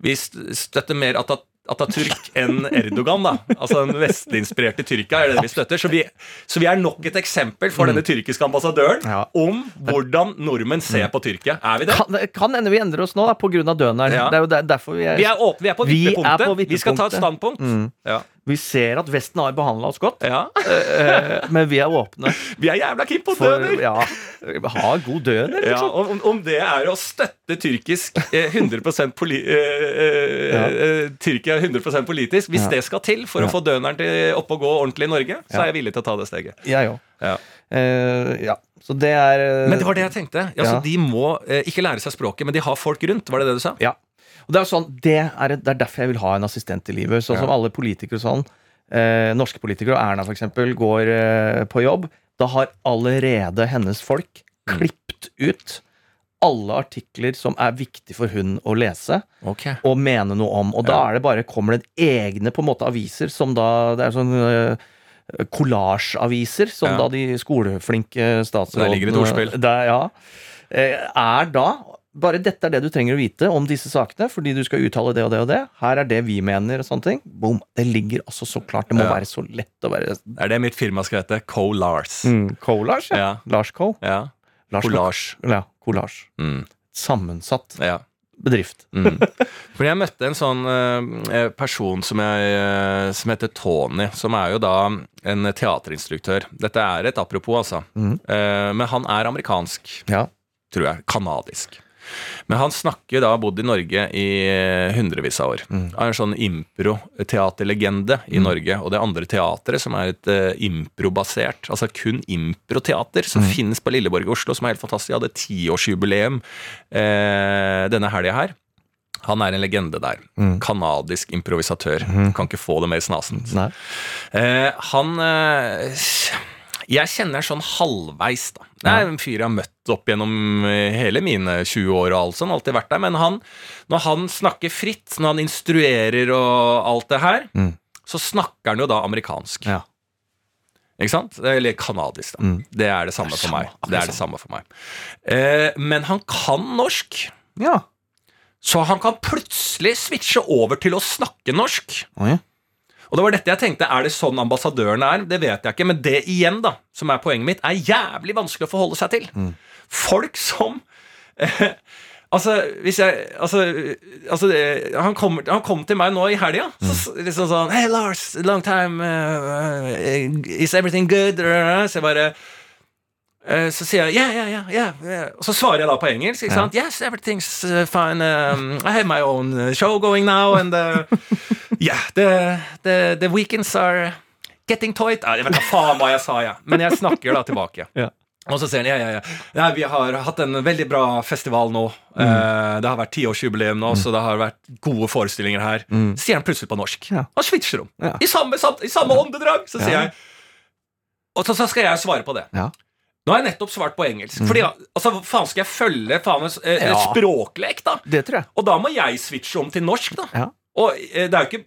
Vi støtter mer Atat Atatürk enn Erdogan, da. Altså den vestlig-inspirerte Tyrkia er det vi støtter. Så vi, så vi er nok et eksempel for denne tyrkiske ambassadøren Mm. Ja. om hvordan nordmenn ser på Tyrkia. Er vi det? Kan, kan ende vi endrer oss nå, da, av døneren. Ja. Det er jo derfor vi er, Vi er åpne, vi er på Vi er vippepunktet. på Vi, skal ta et standpunkt. Mm. Ja. Vi ser at Vesten har behandla oss godt, ja. eh, men vi er åpne [laughs] Vi er jævla keen på døner! ja, ha god døner. Ja, Liksom. om, om det er å støtte tyrkisk eh, 100 poli, eh, eh, Ja. eh, Tyrkia 100 politisk, hvis Ja. det skal til for Ja. å få døneren til opp og gå ordentlig i Norge, så er jeg villig til å ta det steget. Jeg òg. Ja. Uh, ja. Så det er uh, Men det var det jeg tenkte. Altså, Ja. De må uh, ikke lære seg språket, men de har folk rundt. Var det det du sa? Ja. Og det er, sånn, det, er, det er derfor jeg vil ha en assistent i livet. Sånn som alle politikere sånn. Eh, norske politikere, og Erna eksempel, går eh, på jobb. Da har allerede hennes folk Mm. klippet ut alle artikler som er viktig for hun å lese okay. og mene noe om. Og da er det bare, kommer det egne på en måte aviser som da Det er sånn kollasjaviser som Ja. da de skoleflinke statsrådene Der ligger et ordspill. Der, ja. Eh, Er da bare dette er det du trenger å vite om disse sakene, fordi du skal uttale det og det og det. Her er det vi mener, og sånne ting. Boom. Det ligger altså så klart. Det må Ja. være så lett å være Er det mitt firma skal hete? Co-Lars. mm, Collage, ja. Ja. Lars Co. ja. Lars Collage. Ja, collage. Mm. Sammensatt Ja. bedrift. Mm. For jeg møtte en sånn eh, person som, jeg, eh, som heter Tony, som er jo da en teaterinstruktør. Dette er et apropos, altså. Mm. Eh, men han er amerikansk, Ja. tror jeg. Kanadisk. Men han snakker da, har bodd i Norge i eh, hundrevis av år. Mm. Han er en sånn impro-teaterlegende i Norge. Og det andre teatret, som er et uh, impro-basert, altså kun improteater, som Mm. finnes på Lilleborg i Oslo, som er helt fantastisk. Jeg hadde tiårsjubileum eh, denne helga her. Han er en legende der. Mm. Kanadisk improvisatør. Kan ikke få det mer snasent. Eh, han eh, Jeg kjenner sånn halvveis, da. Det er en fyr jeg har møtt opp gjennom eh, hele mine 20 år og alt sånn. Alltid vært der. Men han, når han snakker fritt, når han instruerer og alt det her, Mm. så snakker han jo da amerikansk. Ja. Ikke sant? Eller kanadisk, da. Mm. Det er det samme Det er for meg. samme, Det er det samme for meg. Eh, men han kan norsk. ja. Så han kan plutselig switche over til å snakke norsk. Oi. Og det var dette jeg tenkte, Er det sånn ambassadørene er? Det vet jeg ikke, men det igjen, da, som er poenget mitt, er jævlig vanskelig å forholde seg til. Folk som eh, Altså, hvis jeg Altså, altså han, kommer, han kom til meg nå i helga. Så liksom sånn Hey, Lars, long time. uh, is everything good? Så jeg bare eh, så sier jeg yeah, yeah, yeah, yeah. Og så svarer jeg da på engelsk. Ikke sant? Yes, everything's uh, fine. Um, I have my own uh, show going now. And uh, [laughs] yeah, the, the, the weekends are getting tight. Ja, Jeg vet da faen hva jeg sa, jeg. Men jeg snakker da tilbake. [laughs] Ja. Og så sier han ja, ja, ja. Nei, vi har hatt en veldig bra festival nå. Eh, det har vært tiårsjubileum nå, så det har vært gode forestillinger her. Sier han plutselig på norsk. Ja. Han switcher om. Ja. I, samme, samme, I samme åndedrag. Så sier Ja. jeg Og så, så skal jeg svare på det. Nå har jeg nettopp svart på engelsk. Fordi, altså, faen skal jeg følge faen, eh, Ja. språklek, da? Det tror jeg. Og da må jeg switche om til norsk, da. Ja. Og eh, det er jo ikke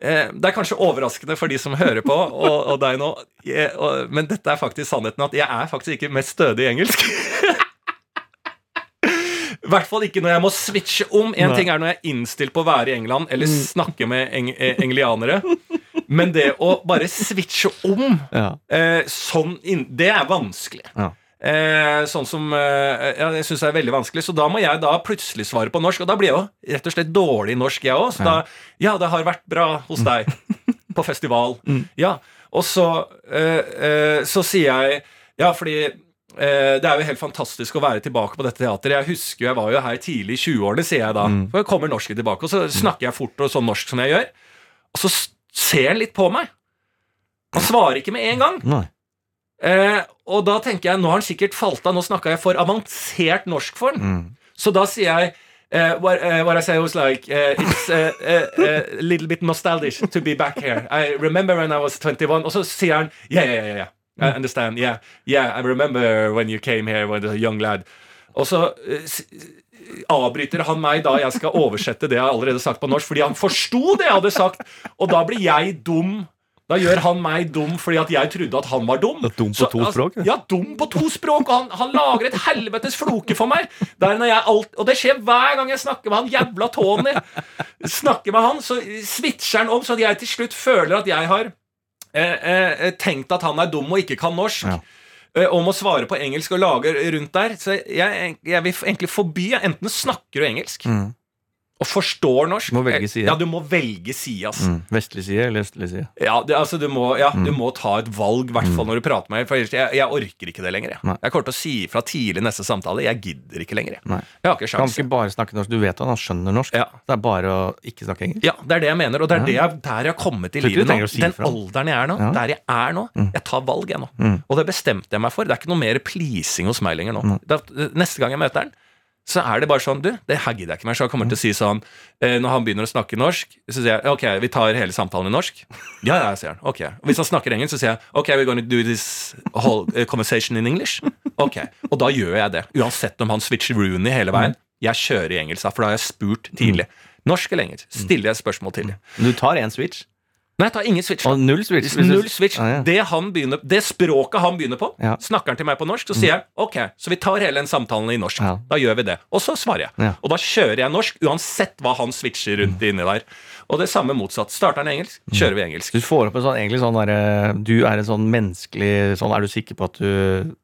eh, Det er kanskje overraskende for de som hører på, og, og deg nå, jeg, og, men dette er faktisk sannheten at jeg er faktisk ikke mest stødig i engelsk. [laughs] I hvert fall ikke når jeg må switche om. En ting er når jeg er innstilt på å være i England eller snakke med eng eh, englianere. Men det å bare switche om [laughs] Ja. eh, sånn inn, Det er vanskelig. Ja. Eh, sånn som eh, ja, Jeg syns er veldig vanskelig. Så da må jeg da plutselig svare på norsk. Og da blir jeg jo rett og slett dårlig norsk, jeg òg. Så da Ja, det har vært bra hos deg. [laughs] På festival. Ja. Og så eh, eh, Så sier jeg Ja, fordi eh, det er jo helt fantastisk å være tilbake på dette teateret. Jeg husker jeg var jo her tidlig i 20-årene, sier jeg da. For jeg kommer norsken tilbake. Og så snakker jeg fort og sånn norsk som jeg gjør. Og så ser han litt på meg. Han svarer ikke med en gang. Nei. Eh, og da tenker jeg, nå har han sikkert falt av, nå snakka jeg for avansert norsk for han. Mm. Så da sier jeg uh, what, uh, what I say was like uh, It's a little bit nostalgic to be back here. I remember when I was 21. Og så sier han Yeah, yeah, yeah, yeah. I understand. Yeah, yeah, I remember when you came here when a young lad. Og så avbryter han meg da jeg skal oversette det jeg har allerede sagt på norsk, fordi han forsto det jeg hadde sagt, og da blir jeg dum. Da gjør han meg dum fordi at jeg trodde at han var dum. Dum på to språk, ja. Dum på to språk, og han, han lager et helvetes floke for meg. Der når jeg alt, og det skjer hver gang jeg snakker med han jævla Tony. Snakker med han, så switcher han om, så jeg til slutt føler at jeg har eh, eh, tenkt at han er dum og ikke kan norsk. Ja. Eh, å svare på engelsk og lage rundt der. Så jeg, jeg vil egentlig forby Enten snakker du engelsk Mm. Og forstår norsk må velge side. Ja, du må velge side, Altså. Mm. Vestlig side eller østlig side? Ja, det, altså du må, ja Mm. du må ta et valg, i hvert fall når du prater med meg. For jeg, jeg orker ikke det lenger. Jeg, jeg kommer til å si ifra tidlig neste samtale. Jeg gidder ikke lenger. Jeg, jeg har ikke Kan ikke bare snakke norsk. Du vet at han skjønner norsk. Ja. Det er bare å ikke snakke engelsk. Ja, det er det jeg mener, og det er det jeg, der jeg har kommet i livet nå. si Den alderen jeg er nå, Ja. der jeg er nå. Jeg tar valg, jeg nå. Mm. Og det bestemte jeg meg for. Det er ikke noe mer pleasing hos meg lenger nå. Da, neste gang jeg møter han, så er det bare sånn Du, det her gidder jeg ikke mer. Så jeg kommer til å si sånn eh, Når han begynner å snakke norsk, så sier jeg ok, vi tar hele samtalen i norsk. Ja, ja, sier han. Ok. Og hvis han snakker engelsk, så sier jeg ok, we're gonna do this whole eh, conversation in English. Ok. Og da gjør jeg det. Uansett om han switcher Rooney hele veien. Jeg kjører i engelsk, for da har jeg spurt tidlig. Norsk eller engelsk? Stiller jeg spørsmål tidlig. Du tar én switch, Nei, jeg tar ingen switch. da. og null switch. Null switch. Ah, ja. det, han begynner, det språket han begynner på, Ja. snakker han til meg på norsk, så sier jeg ok, så vi tar hele den samtalen i norsk. Ja. Da gjør vi det. Og så svarer jeg. Og da kjører jeg norsk, uansett hva han switcher rundt inni der. Og det samme motsatt. Starter han engelsk, kjører vi engelsk. Du får opp en sånn, egentlig sånn der, Du er en sånn menneskelig sånn Er du sikker på at du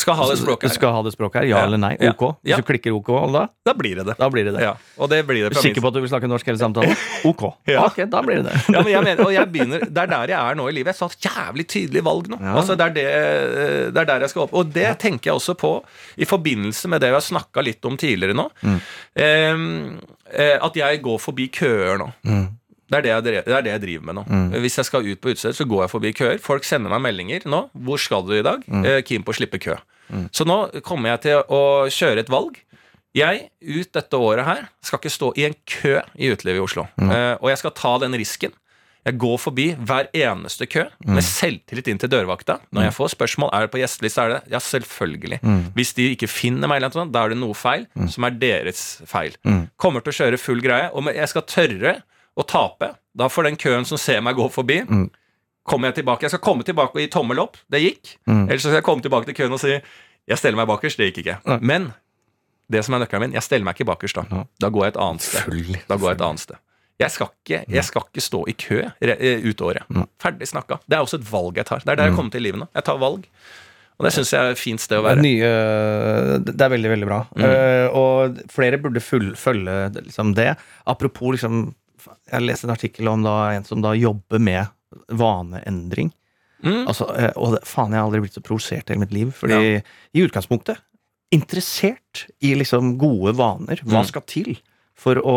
Skal ha det språket her. skal ha det språket her? Ja, Ja. eller nei? Ja. Ok. Hvis Ja. du klikker ok, da, Da blir det det. da blir det det. Ja. Og det blir det fra min sikker på at du vil snakke norsk hele [laughs] samtalen? Ok. Ja. Ok, da blir det det. ja, men jeg mener, og jeg begynner, Det er der jeg er nå i livet. Jeg sa et jævlig tydelig valg nå. Ja. Altså, det, er det, det er der jeg skal opp. Og det tenker jeg også på i forbindelse med det vi har snakka litt om tidligere nå. Mm. Ehm, eh, at jeg går forbi køer nå. Mm. Det er det, jeg, dre- det er det jeg driver med nå. Hvis jeg skal ut på utested, så går jeg forbi køer. Folk sender meg meldinger nå. 'Hvor skal du i dag?' Mm. Eh, Keen på å slippe kø. Så nå kommer jeg til å kjøre et valg. Jeg, ut dette året her, skal ikke stå i en kø i utelivet i Oslo. Eh, og jeg skal ta den risken. Jeg går forbi hver eneste kø med selvtillit inn til dørvakta. Når jeg får spørsmål er det på gjesteliste, er det ja, selvfølgelig. Hvis de ikke finner meg, eller noe da er det noe feil som er deres feil. Kommer til å kjøre full greie, og jeg skal tørre å tape. Da får den køen som ser meg gå forbi, kommer jeg tilbake. Jeg skal komme tilbake og gi tommel opp. Det gikk. Ellers så skal jeg komme tilbake til køen og si jeg steller meg bakerst. Det gikk ikke. Men det som er nøkkelen min, jeg steller meg ikke bakerst da. Da går jeg et annet sted. Da går jeg et annet sted. Jeg skal ikke, jeg skal ikke stå i kø eh, ut året. Ferdig snakka. Det er også et valg jeg tar. Det er der jeg kommer til i livet nå. Jeg tar valg. Og det syns jeg er et fint sted å Det er, være. nye, det er veldig, veldig bra. Eh, og flere burde full, følge liksom det. Apropos liksom Jeg leste en artikkel om da, en som da jobber med vaneendring. Mm. Altså, eh, og det, faen, jeg har aldri blitt så provosert i hele mitt liv. Fordi i utgangspunktet interessert i liksom gode vaner. Hva Mm. skal til for å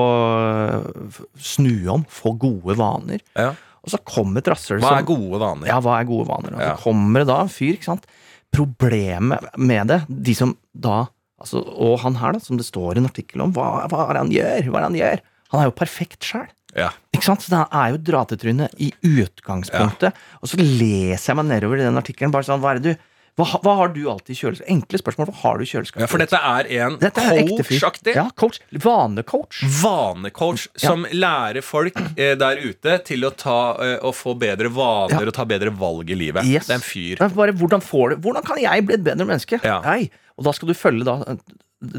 snu om, få gode vaner? Ja. Og så kommer et rasshøl Hva er gode vaner? ja, hva er gode vaner? Og Ja. så kommer det da en fyr, ikke sant. Problemet med det, de som da altså, Og han her, da, som det står en artikkel om, hva, hva er det han gjør? Hva er det han gjør? Han er jo perfekt sjæl. Ja. Ikke sant? Så det er jo dratetryne i utgangspunktet. Og så leser jeg meg nedover i den artikkelen. bare sånn, hva er det du hva, hva har du alltid i kjøleskapet? Enkle spørsmål. Hva har du i kjøleskapet? Ja, for dette er en coach-aktig. Ja, coach. Vanecoach. Vanecoach som lærer folk eh, der ute til å ta eh, å få bedre vaner Ja. og ta bedre valg i livet. Yes. Det er en fyr. Ja, bare, hvordan, hvordan kan jeg bli et bedre menneske? Ja. Nei. Og da skal du følge da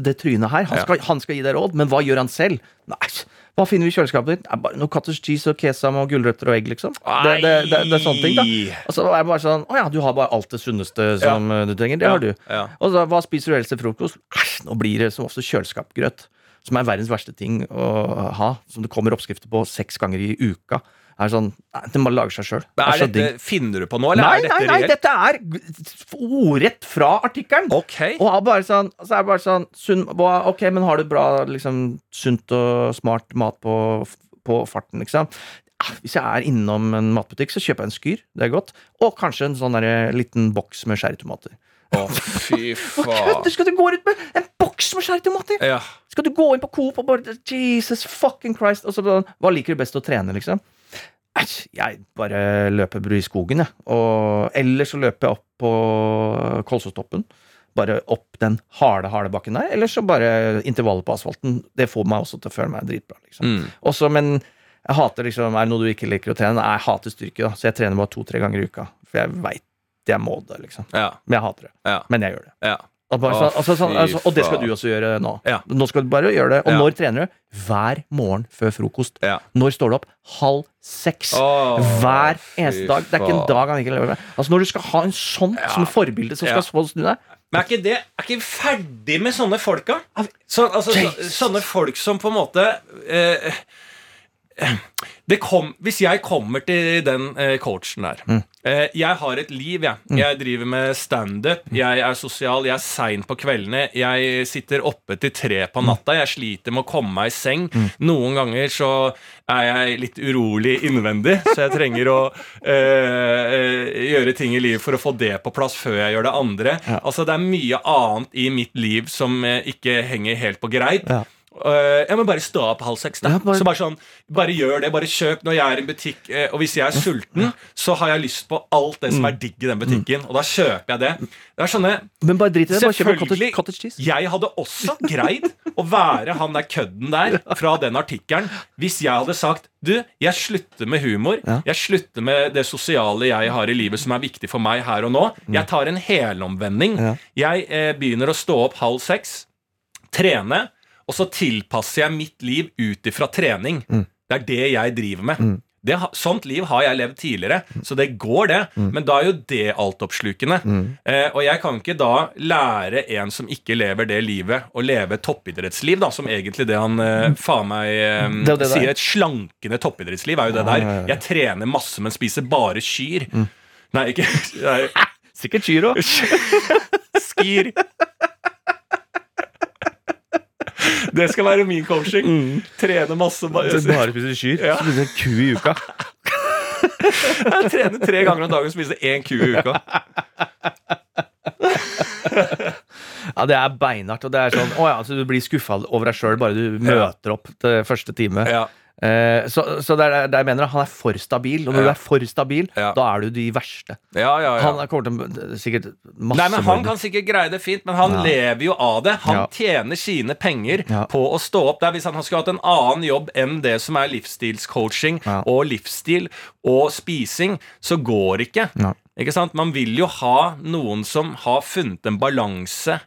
det trynet her. Han Ja. skal, han skal gi deg råd, men hva gjør han selv? Nei, hva finner vi i kjøleskapet ditt? Er bare Noe cottage cheese og kesam og gulrøtter og egg, liksom. Det, det, det, det er sånne ting, da. Og så er det bare sånn Å ja, du har bare alt det sunneste som ja. du trenger. Det har du. Ja. Og så, hva spiser du ellers til frokost? Æsj, nå blir det som ofte kjøleskapgrøt. Som er verdens verste ting å ha. Som det kommer oppskrifter på seks ganger i uka. Er sånn, Den bare lager seg sjøl. Er finner du på nå, eller Nei, er dette nei, nei, dette er ordrett fra artikkelen. Ok. Og bare sånn, så er det bare sånn sunn, Ok, men har du bra, liksom, sunt og smart mat på, på farten, liksom? Hvis jeg er innom en matbutikk, så kjøper jeg en skyr. Det er godt. Og kanskje en sånn der, liten boks med sherrytomater. Å, fy [laughs] Hva faen. kødder skal du gå rundt med en boks med sherrytomater? Ja. Skal du gå inn på Coop og bare Jesus fucking Christ Og så Hva liker du best å trene, liksom? Æsj, jeg bare løper i skogen, jeg. Og Eller så løper jeg opp på Kolsåstoppen. Bare opp den harde, harde bakken der. Eller så bare intervallet på asfalten. Det får meg også til å føle meg dritbra. liksom. Mm. Også, men jeg hater liksom Er det noe du ikke liker å trene? Nei, jeg hater styrke, da. Så jeg trener bare to-tre ganger i uka. For jeg veit jeg må det, liksom. Ja. Men jeg hater det. Ja. Men jeg gjør det. ja. Og, bare, Å, sånn, altså, sånn, altså, og det skal du også gjøre nå. Ja. Nå skal du bare gjøre det. Og Ja. når trener du? Hver morgen før frokost. Ja. Når står du opp? Halv seks. Å, Hver eneste dag. Det er ikke en dag han ikke lever med. Altså Når du skal ha en sånn som forbilde som skal få snu deg Men er ikke det Er ikke ferdig med sånne folk, da? Så, altså, så, sånne folk som på en måte eh, kom, Hvis jeg kommer til den eh, coachen der Mm. eh, Jeg har et liv, jeg. Jeg driver med standup. Jeg er sosial. Jeg er sein på kveldene. Jeg sitter oppe til tre på natta. Jeg sliter med å komme meg i seng. Noen ganger så er jeg litt urolig innvendig, så jeg trenger å [laughs] eh, eh, gjøre ting i livet for å få det på plass før jeg gjør det andre. Altså Det er mye annet i mitt liv som ikke henger helt på greip. Eh, ja, men bare stå opp halv seks, da. Ja, bare- Så bare sånn, bare gjør det. Bare kjøp når jeg er i en butikk. Uh, og hvis jeg er sulten, så har jeg lyst på alt det som Mm. er digg i den butikken. Og da kjøper jeg det. Det er sånne Men bare drit i det. Bare kjøp cottage, cottage cheese. Jeg hadde også greid å være han der kødden der fra den artikkelen hvis jeg hadde sagt Du, jeg slutter med humor. Ja. Jeg slutter med det sosiale jeg har i livet som er viktig for meg her og nå. Jeg tar en helomvending. Ja. Jeg eh, begynner å stå opp halv seks, trene, og så tilpasser jeg mitt liv ut ifra trening. Mm. Det er det jeg driver med. Det, sånt liv har jeg levd tidligere, så det går, det. Men da er jo det altoppslukende. Eh, og jeg kan ikke da lære en som ikke lever det livet, å leve toppidrettsliv, da, som egentlig det han eh, faen meg eh, Det det sier. Et slankende toppidrettsliv er jo det der. Jeg trener masse, men spiser bare kyr. Nei, ikke [laughs] Sikkert òg. [laughs] Skir. Det skal være min coaching. Trene masse. Bare, Bare spiser kyr. Ja. Spiser en ku i uka. jeg trener tre ganger om dagen og spiser én ku i uka. Ja, det er beinhardt. Og det er sånn, å ja, så du blir skuffa over deg sjøl bare du møter opp til første time. Ja. Eh, så så er der jeg mener han er for stabil. Og når Ja. du er for stabil, Ja. da er du de verste. Ja, ja, ja. Han er- kommer til sikkert masse Nei, men Han mord. kan sikkert greie det fint, men han lever jo av det. Han tjener sine penger på å stå opp der. Hvis han skulle hatt en annen jobb enn det som er livsstilscoaching og livsstil og spising, så går ikke. Ikke sant? Man vil jo ha noen som har funnet en balanse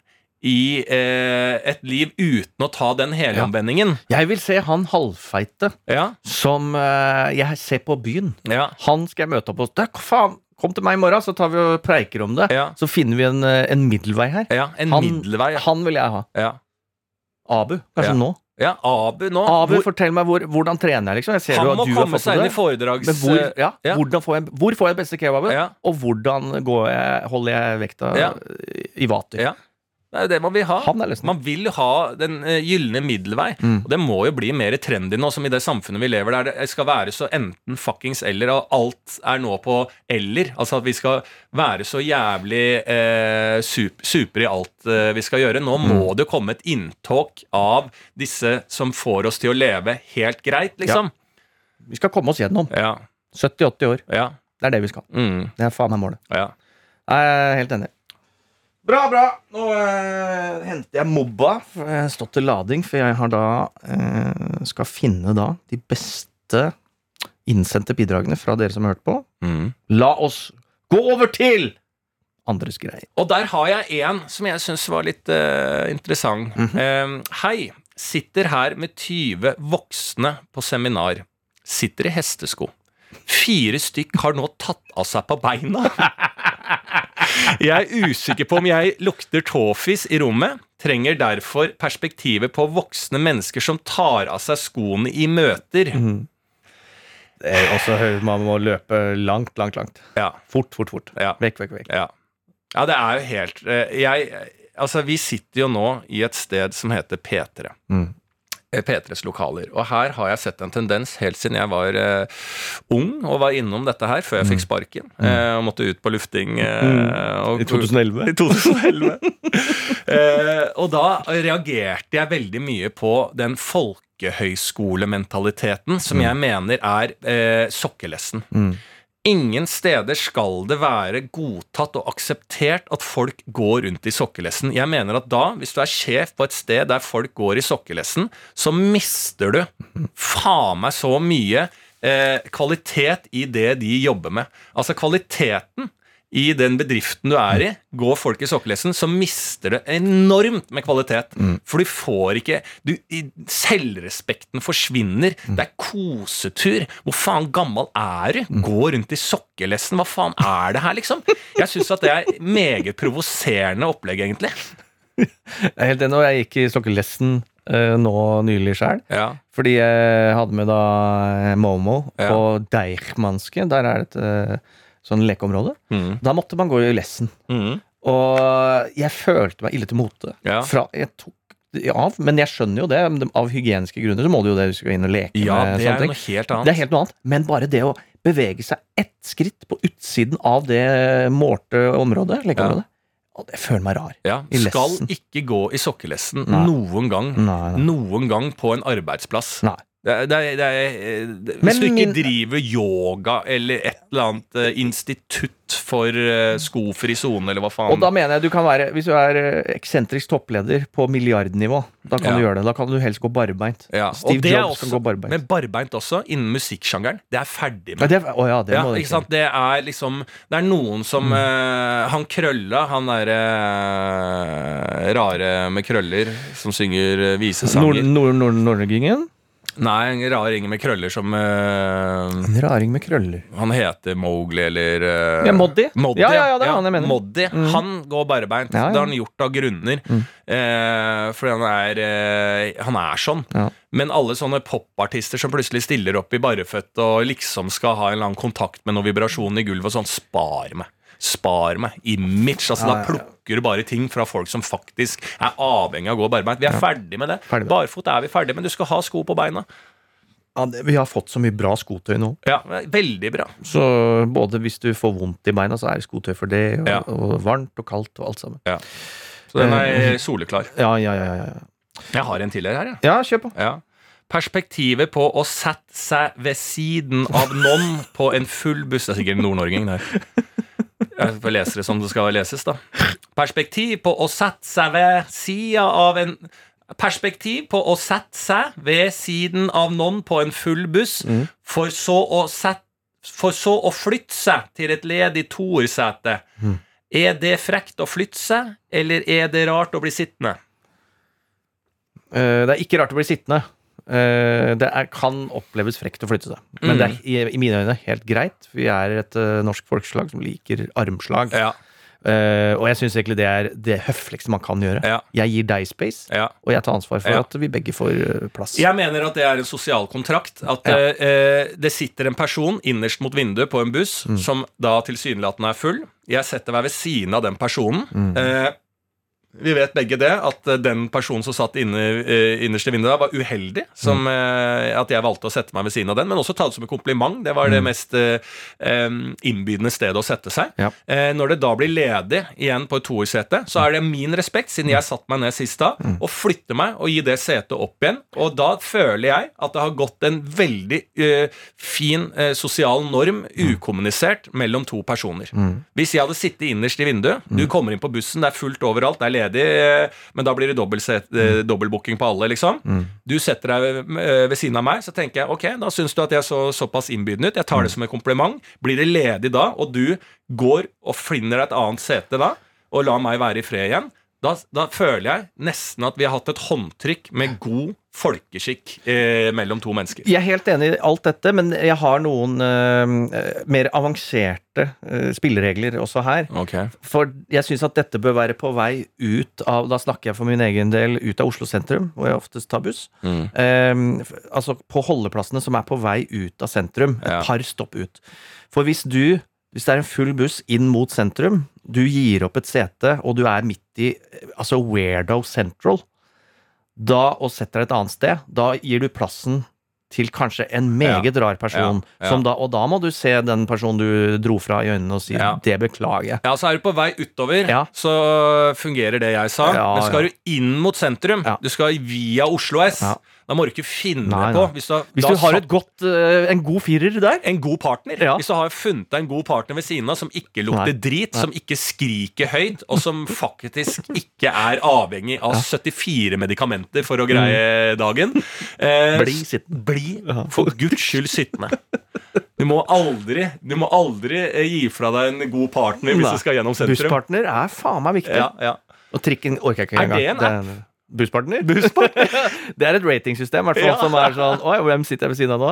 i eh, et liv uten å ta den helomvendingen. Jeg vil se han halvfeite Ja. som eh, jeg ser på byen. ja. Han skal jeg møte opp hos. «Du, Faen, Kom til meg i morgen, så tar vi og preiker om det. Ja. Så finner vi en, eh, en middelvei her. Ja, en Han- middelvei. Ja. Han vil jeg ha. Ja. Abu, kanskje Ja. nå. ja, Abu nå. Abu, Hvor- fortell meg hvor, hvordan trener jeg, liksom. Jeg ser han må at du har komme seg inn i foredrags... Men hvor, ja, ja. Hvordan får jeg, hvor får jeg beste kebaben? Ja. Og hvordan går jeg, holder jeg vekta Ja. i vater? Ja. Det er jo det man vil ha. Man vil ha den uh, gylne middelvei. Mm. Og det må jo bli mer trendy nå, som i det samfunnet vi lever der det skal være så enten fuckings eller, og alt er nå på eller. Altså at vi skal være så jævlig eh, super, super i alt eh, vi skal gjøre. Nå må Mm. det komme et inntog av disse som får oss til å leve helt greit, liksom. Vi skal komme oss gjennom. Ja. 70-80 år. Ja. Det er det vi skal. Mm, Det er faen meg målet. ja. Jeg er helt enig. Bra, bra. Nå eh, henter jeg Mobba. Jeg har stått til lading, for jeg har da eh, skal finne da de beste innsendte bidragene fra dere som har hørt på. Mm. La oss gå over til andres greier. Og der har jeg en som jeg syns var litt eh, interessant. Eh, hei. Sitter her med 20 voksne på seminar. Sitter i hestesko. Fire stykk har nå tatt av seg på beina. [laughs] Jeg er usikker på om jeg lukter tåfis i rommet. Trenger derfor perspektivet på voksne mennesker som tar av seg skoene i møter. Er også høy- Man må løpe langt, langt, langt. Ja, Fort, fort, fort. ja. Vekk, vekk, vekk. Ja. ja, det er jo helt eh, Jeg Altså, vi sitter jo nå i et sted som heter P3. Mm. Eh, P3s lokaler. Og her har jeg sett en tendens helt siden jeg var eh, ung og var innom dette her før jeg fikk sparken. eh, og måtte ut på lufting. eh, og, I 2011. I 2011. eh, og da reagerte jeg veldig mye på den folkehøyskolementaliteten som jeg mener er eh, sokkelessen. Ingen steder skal det være godtatt og akseptert at folk går rundt i sokkelessen. Jeg mener at da, hvis du er sjef på et sted der folk går i sokkelessen, så mister du faen meg så mye eh, kvalitet i det de jobber med. Altså kvaliteten i den bedriften du er i, går folk i sokkelesten, så mister det enormt med kvalitet. For du får ikke du, Selvrespekten forsvinner. Det er kosetur. Hvor faen gammel er du? Gå rundt i sokkelesten. Hva faen er det her, liksom? Jeg syns at det er meget provoserende opplegg, egentlig. Jeg er helt enig, og jeg gikk i sokkelesten eh, nå nylig sjøl. Ja. Fordi jeg hadde med da Momo Ja. på Deichmanske. Der er det et eh, sånn lekeområde. Mm. Da måtte man gå i lessen. Mm. Og jeg følte meg ille til mote. Ja. Fra, jeg tok av, men jeg skjønner jo det. Av hygieniske grunner så må du jo det hvis du skal inn og leke ja, med det sånne ting. Det er helt noe annet. Men bare det å bevege seg ett skritt på utsiden av det målte området, lekeområdet, ja. det føler meg rar. Ja, skal ikke gå i sokkelessen Nei. noen gang. Nei, nei. Noen gang på en arbeidsplass. Nei. Det er, det er, det er, Men hvis du ikke min- driver yoga eller et eller annet uh, institutt for uh, skofri sone, eller hva faen Og da mener jeg du kan være Hvis du er eh, eksentrisk toppleder på milliardnivå, da kan Ja. du gjøre det. Da kan du helst gå barbeint. ja. Steve Jobs Jobs kan gå barbeint. Men barbeint også, innen musikksjangeren. Det er ferdig Ja, med. det, å ja, det må ikke sant? Det er liksom Det er noen Mm. uh, eh, Han krølla, han derre eh, rare med krøller som synger visesanger Nord-Norgingen? Nord- Nord- Nordgingen? Nei, en raring med krøller som uh, En raring med krøller. Han heter Mowgli eller uh, Ja, Moddi. Moddi, Ja, ja, ja, det er han jeg mener. Mm. Han går barbeint. Ja, ja. Det har han gjort av grunner. Eh, fordi han er Han er sånn. Ja. Men alle sånne popartister som plutselig stiller opp i bareføtt og liksom skal ha en eller annen kontakt med noen vibrasjon i gulvet og sånn, spar meg. Spar meg. Image. Altså, Da plukker du bare ting fra folk som faktisk er avhengig av å gå barbeint. Vi er ferdig med det. Ferdig med. Barfot er vi ferdig, men du skal ha sko på beina. Ja, det, vi har fått så mye bra skotøy nå. Ja, Veldig bra. Så både hvis du får vondt i beina, så er det skotøy for det, og, Ja. og varmt og kaldt og alt sammen. Ja. Så den Eh, er soleklar. Ja, ja, ja. ja. Jeg har en til her, jeg. ja kjør på. Ja. Perspektivet på å sette seg ved siden av noen på en full buss Det er sikkert en nordnorging der. Jeg får lese det som det skal leses, da. Perspektiv på å sette seg ved sida av en Perspektiv på å sette seg ved siden av noen på en full buss, for så å sette for så å flytte seg til et ledig toersete. Er det frekt å flytte seg, eller er det rart å bli sittende? Uh, det er ikke rart å bli sittende. Eh, det er, kan oppleves frekt å flytte seg. Men Mm. det er i, i mine øyne helt greit. Vi er et uh, norsk folkeslag som liker armslag. Ja, Uh, og jeg syns egentlig det er det høfligste man kan gjøre. ja, Jeg gir deg space, ja. og jeg tar ansvar for Ja. at vi begge får plass. Jeg mener at det er en sosial kontrakt. At eh, det sitter en person innerst mot vinduet på en buss Mm. som da tilsynelatende er full. Jeg setter meg ved siden av den personen. Mm. Eh, vi vet begge det, at eh, den personen som satt inne, eh, innerst i vinduet, var uheldig. Som, Mm. eh, at jeg valgte å sette meg ved siden av den, men også ta det som en kompliment. Det var det mest eh, innbydende stedet å sette seg. Mm. Ja. Eh, når det da blir ledig igjen på et toersete, så er det min respekt, siden jeg satte meg ned sist da, Mm. å flytte meg og gi det setet opp igjen. Og da føler jeg at det har gått en veldig eh, fin sosial norm ukommunisert mellom to personer. Hvis jeg hadde sittet innerst i vinduet, du kommer inn på bussen, det er fullt overalt, det er ledig, eh, men da blir det dobbeltbooking mm. på alle, liksom. Du setter deg eh, ved siden av meg, så tenker jeg ok, da syns du at jeg så såpass innbydende ut. Jeg tar det som en kompliment. Blir det ledig da, og du går og finner deg et annet sete da, og lar meg være i fred igjen, da, da føler jeg nesten at vi har hatt et håndtrykk med god folkeskikk eh, mellom to mennesker. Jeg er helt enig i alt dette, men jeg har noen eh, mer avanserte eh, spilleregler også her. Okay. For jeg syns at dette bør være på vei ut av Da snakker jeg for min egen del ut av Oslo sentrum, hvor jeg oftest tar buss. Mm. Eh, altså på holdeplassene som er på vei ut av sentrum. Et Ja. par stopp ut. For hvis du hvis det er en full buss inn mot sentrum, du gir opp et sete, og du er midt i altså Weirdo Central, da, og setter deg et annet sted, da gir du plassen til kanskje en meget rar person. Ja, ja. Som da, og da må du se den personen du dro fra i øynene og si Ja. 'det beklager. Ja, så er du på vei utover, Ja. så fungerer det jeg sa. Ja, Men skal ja. du inn mot sentrum, Ja. du skal via Oslo S, Ja. Da må du ikke finne Nei, på. Hvis du, har- Hvis du har satt- et godt, eh, en god firer der en god partner. Ja. Hvis du har funnet deg en god partner ved siden av som ikke lukter Nei. drit, som ikke skriker høyt, og som faktisk ikke er avhengig av 74 medikamenter for å greie dagen eh, Mm. Bli sittende. Bli for guds skyld sittende. Du må aldri, du må aldri eh, gi fra deg en god partner hvis Nei. du skal gjennom sentrum. Busspartner er faen meg viktig. Ja, ja. Og trikken orker jeg ikke Er det en app? Er- [laughs] Busspartner? det er et ratingsystem, hvert fall, Ja. som er sånn Oi, hvem sitter jeg ved siden av nå?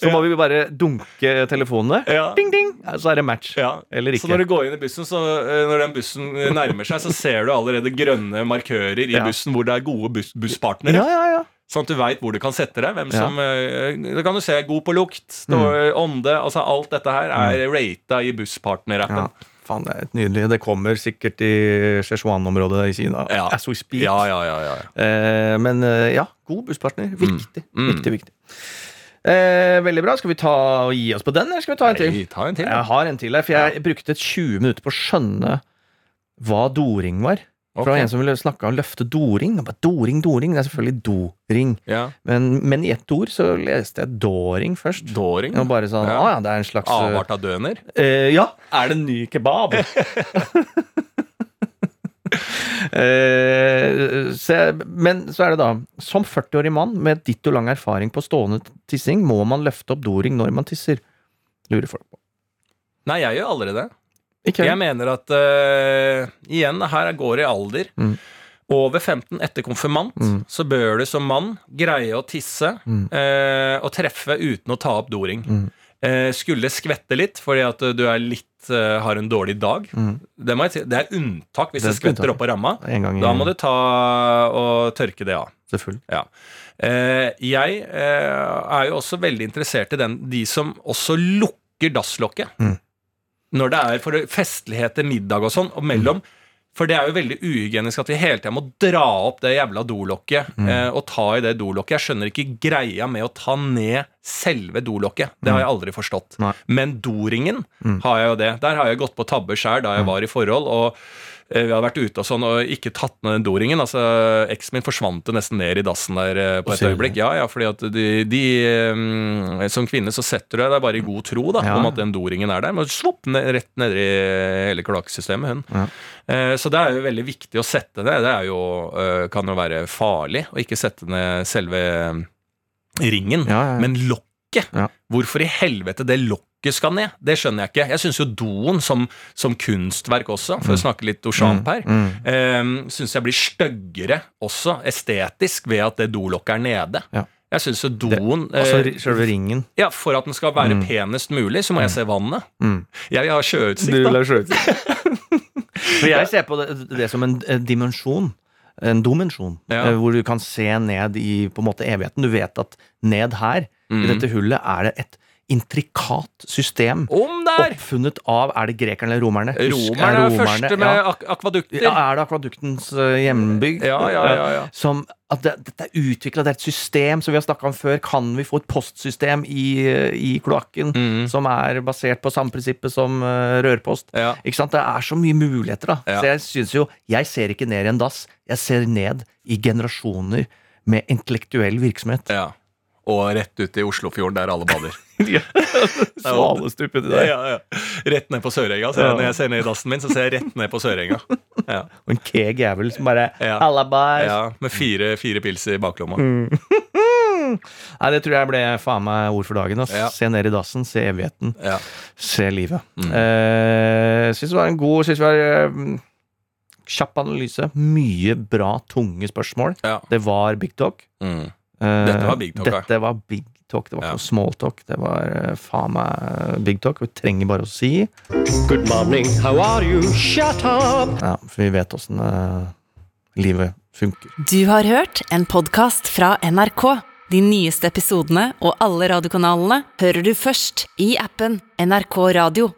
Så må vi bare dunke telefonene. Ja. Ding, ding! Så er det match. Ja. Eller Så når du går inn i bussen, så eh, når den bussen nærmer seg, så ser du allerede grønne markører i bussen hvor det er gode bus busspartnere. Ja, ja, ja. Sånn at du veit hvor du kan sette deg. Hvem som, eh, Da kan du se god på lukt, mm. ånde altså Alt dette her er rata i ja. Faen, det er et nydelig. Det kommer sikkert i Szechuan-området i Kina. Ja. As we speak. Ja, ja, ja, ja. Eh, men eh, ja, god busspartner. Viktig. Mm. Viktig, viktig. Eh, veldig bra. Skal vi ta og gi oss på den, eller skal vi ta en til? Nei, ta en til. Jeg har en til her, for jeg brukte 20 minutter på å skjønne hva doring var. Det var en som ville snakke om løfte doring. Bare, doring, doring, Det er selvfølgelig doring. Ja. Men, men i ett ord så leste jeg dåring først. Dåring. Og bare sånn, Ja. Ah, ja, det er en slags eh, Avart av døner. eh, Ja, er det en ny kebab? [laughs] eh, se, men så er det da Som 40-årig mann med ditto lang erfaring på stående tissing, må man løfte opp doring når man tisser? Lurer folk på. Nei, jeg gjør aldri det. Ikke Jeg mener at uh, Igjen, her går det i alder. Mm. Over 15 etter konfirmant Mm. så bør du som mann greie å tisse Mm. eh, og treffe uten å ta opp doring. Mm. Eh, skulle skvette litt fordi at du er litt har en dårlig dag. Mm. Det, jeg det er unntak hvis Det er det skvetter unntak. opp av ramma. Da må du ta og tørke det av. Ja. Eh, jeg er jo også veldig interessert i den, de som også lukker dasslokket. Mm. Når det er for festligheter, middag og sånn, og mellom. For det er jo veldig uhygienisk at vi hele tida må dra opp det jævla dolokket eh, og ta i det dolokket. Jeg skjønner ikke greia med å ta ned selve dolokket. Det har jeg aldri forstått. Nei. Men doringen Mm. har jeg jo det. Der har jeg gått på tabbe sjøl da jeg var i forhold. og vi hadde vært ute og sånn og ikke tatt ned den doringen. altså Eksen min forsvant det nesten ned i dassen der eh, på et øyeblikk. Ja, ja, fordi at de, de um, Som kvinne så setter du deg bare i god tro da Ja. om at den doringen er der. Men svopp ned, rett ned i hele kloakksystemet, hun. Ja. Eh, Så det er jo veldig viktig å sette det. Det jo, eh, kan jo være farlig å ikke sette ned selve ringen, Ja, men lokket. Hvorfor i helvete det lokket skal ned? Det skjønner jeg ikke. Jeg syns jo doen som, som kunstverk også, for å snakke litt Auchamp her, Mm. eh, syns jeg blir styggere også estetisk ved at det dolokket er nede. Ja. Jeg syns doen Altså eh, selve ringen. Ja, For at den skal være penest mulig, så må jeg se vannet. Jeg vil ha sjøutsikt, da. Du vil ha For jeg ser på det, det som en, dimensjon. En dimensjon. Ja. eh, Hvor du kan se ned i på en måte evigheten. Du vet at ned her, Mm. i dette hullet, er det et intrikat system. Oppfunnet av Er det grekerne eller romerne? Husk- Romerne er første med ja. ak akvadukter. Ja, er det akvaduktens uh, hjembygg? Ja, ja, ja, ja. Som at det, dette er utvikla, det er et system som vi har snakka om før. Kan vi få et postsystem i, eh, i kloakken Mm. som er basert på samme prinsippet som eh, rørpost? Ja. Ikke sant? Det er så mye muligheter, da. Ja. Så jeg synes jo Jeg ser ikke ned i en dass. Jeg ser ned i generasjoner med intellektuell virksomhet. Ja. Og rett ut i Oslofjorden, der alle bader. [laughs] Svalestupet ja, ja, ja. Rett ned på Sørenga. Ja. Når jeg ser ned i dassen min, så ser jeg rett ned på Sørenga. Ja. Og [laughs] en keeg jævel som bare Ja. Med fire, fire pils i baklomma. [laughs] Nei, det tror jeg ble faen meg ord for dagen. Altså. Se ned i dassen, se evigheten, Ja. se livet. Mm. Eh, syns det var en god Syns det var eh, kjapp analyse. Mye bra, tunge spørsmål. Det var big talk. Mm. Eh, Dette var big talk. Dette var big talk. Det var Ja. ikke noe small talk. Det var eh, faen meg big talk. Vi trenger bare å si Good morning, how are you? Shut up! Ja, for vi vet åssen uh, livet funker. Du har hørt en podkast fra NRK. De nyeste episodene og alle radiokanalene hører du først i appen NRK Radio.